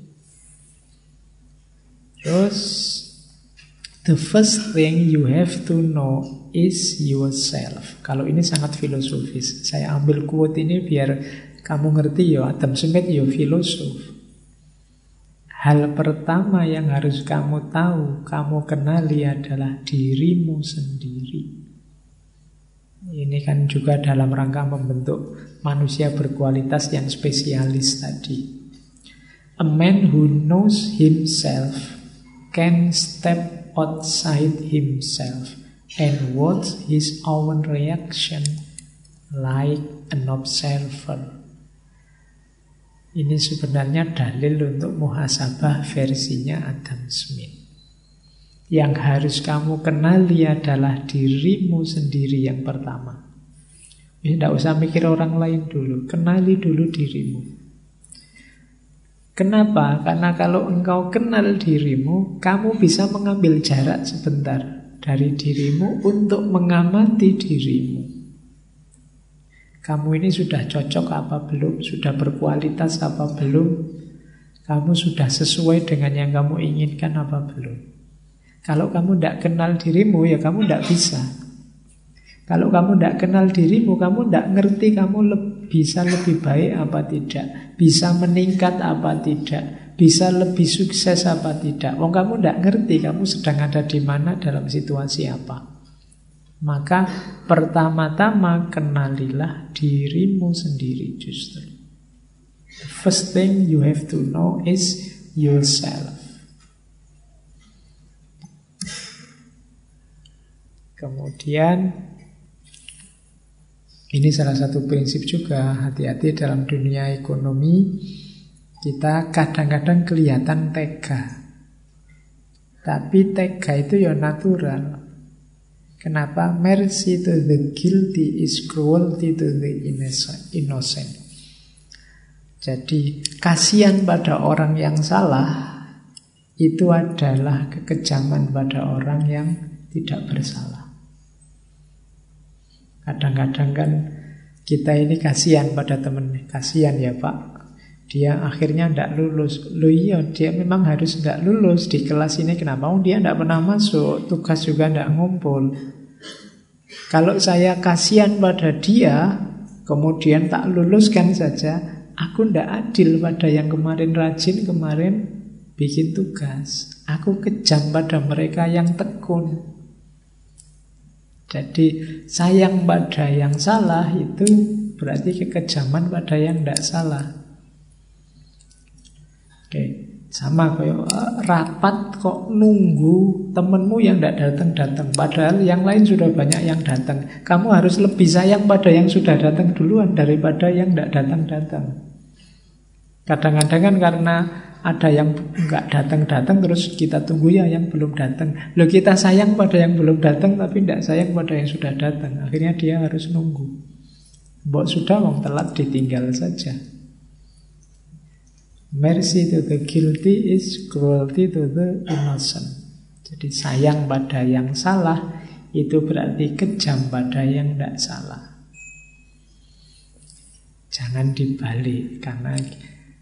Terus The first thing you have to know is yourself. Kalau ini sangat filosofis. Saya ambil quote ini biar kamu ngerti ya, Adam Smith ya filosof. Hal pertama yang harus kamu tahu, kamu kenali adalah dirimu sendiri. Ini kan juga dalam rangka membentuk manusia berkualitas yang spesialis tadi. A man who knows himself can step outside himself and watch his own reaction like an observer. Ini sebenarnya dalil untuk muhasabah versinya Adam Smith. Yang harus kamu kenali adalah dirimu sendiri yang pertama. Tidak usah mikir orang lain dulu, kenali dulu dirimu. Kenapa? Karena kalau engkau kenal dirimu, kamu bisa mengambil jarak sebentar dari dirimu untuk mengamati dirimu. Kamu ini sudah cocok apa belum? Sudah berkualitas apa belum? Kamu sudah sesuai dengan yang kamu inginkan apa belum? Kalau kamu tidak kenal dirimu, ya kamu tidak bisa. Kalau kamu tidak kenal dirimu, kamu tidak ngerti kamu lebih bisa lebih baik apa tidak, bisa meningkat apa tidak, bisa lebih sukses apa tidak. Wong kamu tidak ngerti kamu sedang ada di mana dalam situasi apa. Maka pertama-tama kenalilah dirimu sendiri justru. The first thing you have to know is yourself. Kemudian ini salah satu prinsip juga hati-hati dalam dunia ekonomi kita kadang-kadang kelihatan tega. Tapi tega itu ya natural. Kenapa? Mercy to the guilty is cruelty to the innocent. Jadi kasihan pada orang yang salah itu adalah kekejaman pada orang yang tidak bersalah. Kadang-kadang kan kita ini kasihan pada temen, kasihan ya Pak. Dia akhirnya tidak lulus. Loh iya, dia memang harus tidak lulus di kelas ini. Kenapa? Oh, dia tidak pernah masuk, tugas juga tidak ngumpul. Kalau saya kasihan pada dia, kemudian tak luluskan saja, aku tidak adil pada yang kemarin rajin, kemarin bikin tugas. Aku kejam pada mereka yang tekun. Jadi sayang pada yang salah itu berarti kekejaman pada yang tidak salah. Oke, sama kayak eh, rapat kok nunggu temenmu yang tidak datang-datang. Padahal yang lain sudah banyak yang datang. Kamu harus lebih sayang pada yang sudah datang duluan daripada yang tidak datang-datang. Kadang-kadang kan karena ada yang nggak datang-datang terus kita tunggu ya yang belum datang. Lo kita sayang pada yang belum datang tapi tidak sayang pada yang sudah datang. Akhirnya dia harus nunggu. Mbok sudah wong telat ditinggal saja. Mercy to the guilty is cruelty to the innocent. Jadi sayang pada yang salah itu berarti kejam pada yang tidak salah. Jangan dibalik karena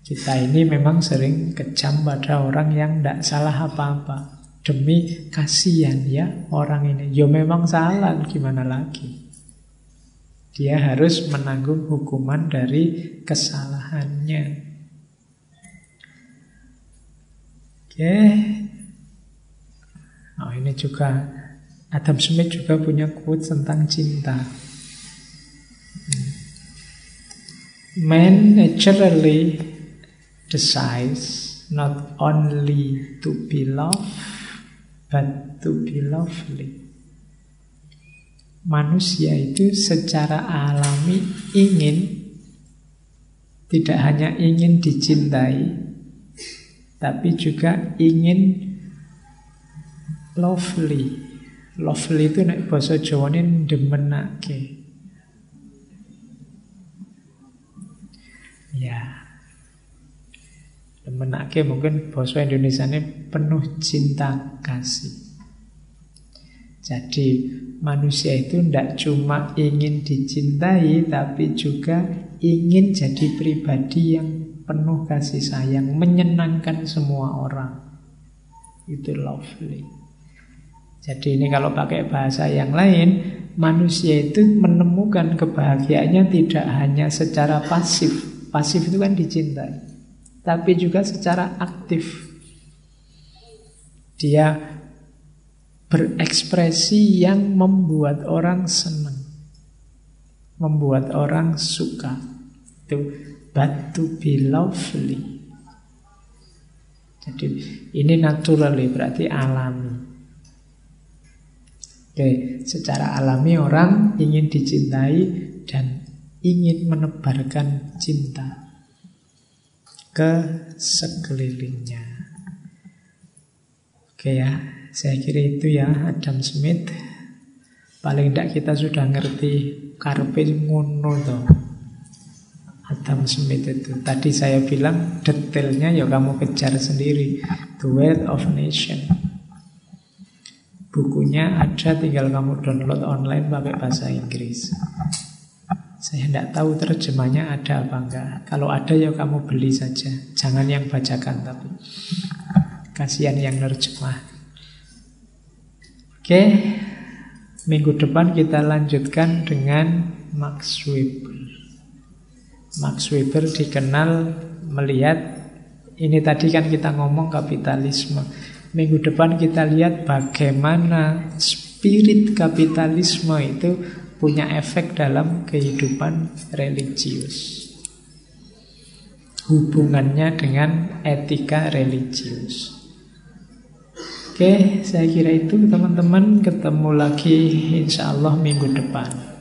kita ini memang sering kejam pada orang yang tidak salah apa-apa. Demi kasihan ya orang ini. Ya memang salah, gimana lagi. Dia harus menanggung hukuman dari kesalahannya. Oke. Oh, ini juga Adam Smith juga punya quote tentang cinta. Man naturally desires not only to be loved, but to be lovely. Manusia itu secara alami ingin tidak hanya ingin dicintai, tapi juga ingin lovely. Lovely itu nek bahasa Jawa ini demenake. Ya, Menake mungkin bahasa Indonesia ini penuh cinta kasih. Jadi manusia itu tidak cuma ingin dicintai, tapi juga ingin jadi pribadi yang penuh kasih sayang, menyenangkan semua orang. Itu lovely. Jadi ini kalau pakai bahasa yang lain, manusia itu menemukan kebahagiaannya tidak hanya secara pasif. Pasif itu kan dicintai. Tapi juga secara aktif. Dia berekspresi yang membuat orang senang. Membuat orang suka. Itu be lovely. Jadi ini natural berarti alami. Oke, secara alami orang ingin dicintai dan ingin menebarkan cinta ke sekelilingnya. Oke ya, saya kira itu ya Adam Smith. Paling tidak kita sudah ngerti karpe ngono toh. Adam Smith itu. Tadi saya bilang detailnya ya kamu kejar sendiri. The Wealth of Nation. Bukunya ada, tinggal kamu download online pakai bahasa Inggris. Saya tidak tahu terjemahnya ada apa enggak. Kalau ada ya kamu beli saja. Jangan yang bacakan tapi. Kasihan yang nerjemah. Oke, minggu depan kita lanjutkan dengan Max Weber. Max Weber dikenal melihat ini tadi kan kita ngomong kapitalisme. Minggu depan kita lihat bagaimana spirit kapitalisme itu punya efek dalam kehidupan religius. Hubungannya dengan etika religius. Oke, saya kira itu teman-teman ketemu lagi insya Allah minggu depan.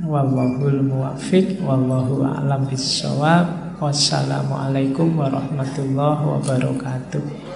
Wallahul muwafiq, wallahu a'lam bissawab. Wassalamualaikum warahmatullahi wabarakatuh.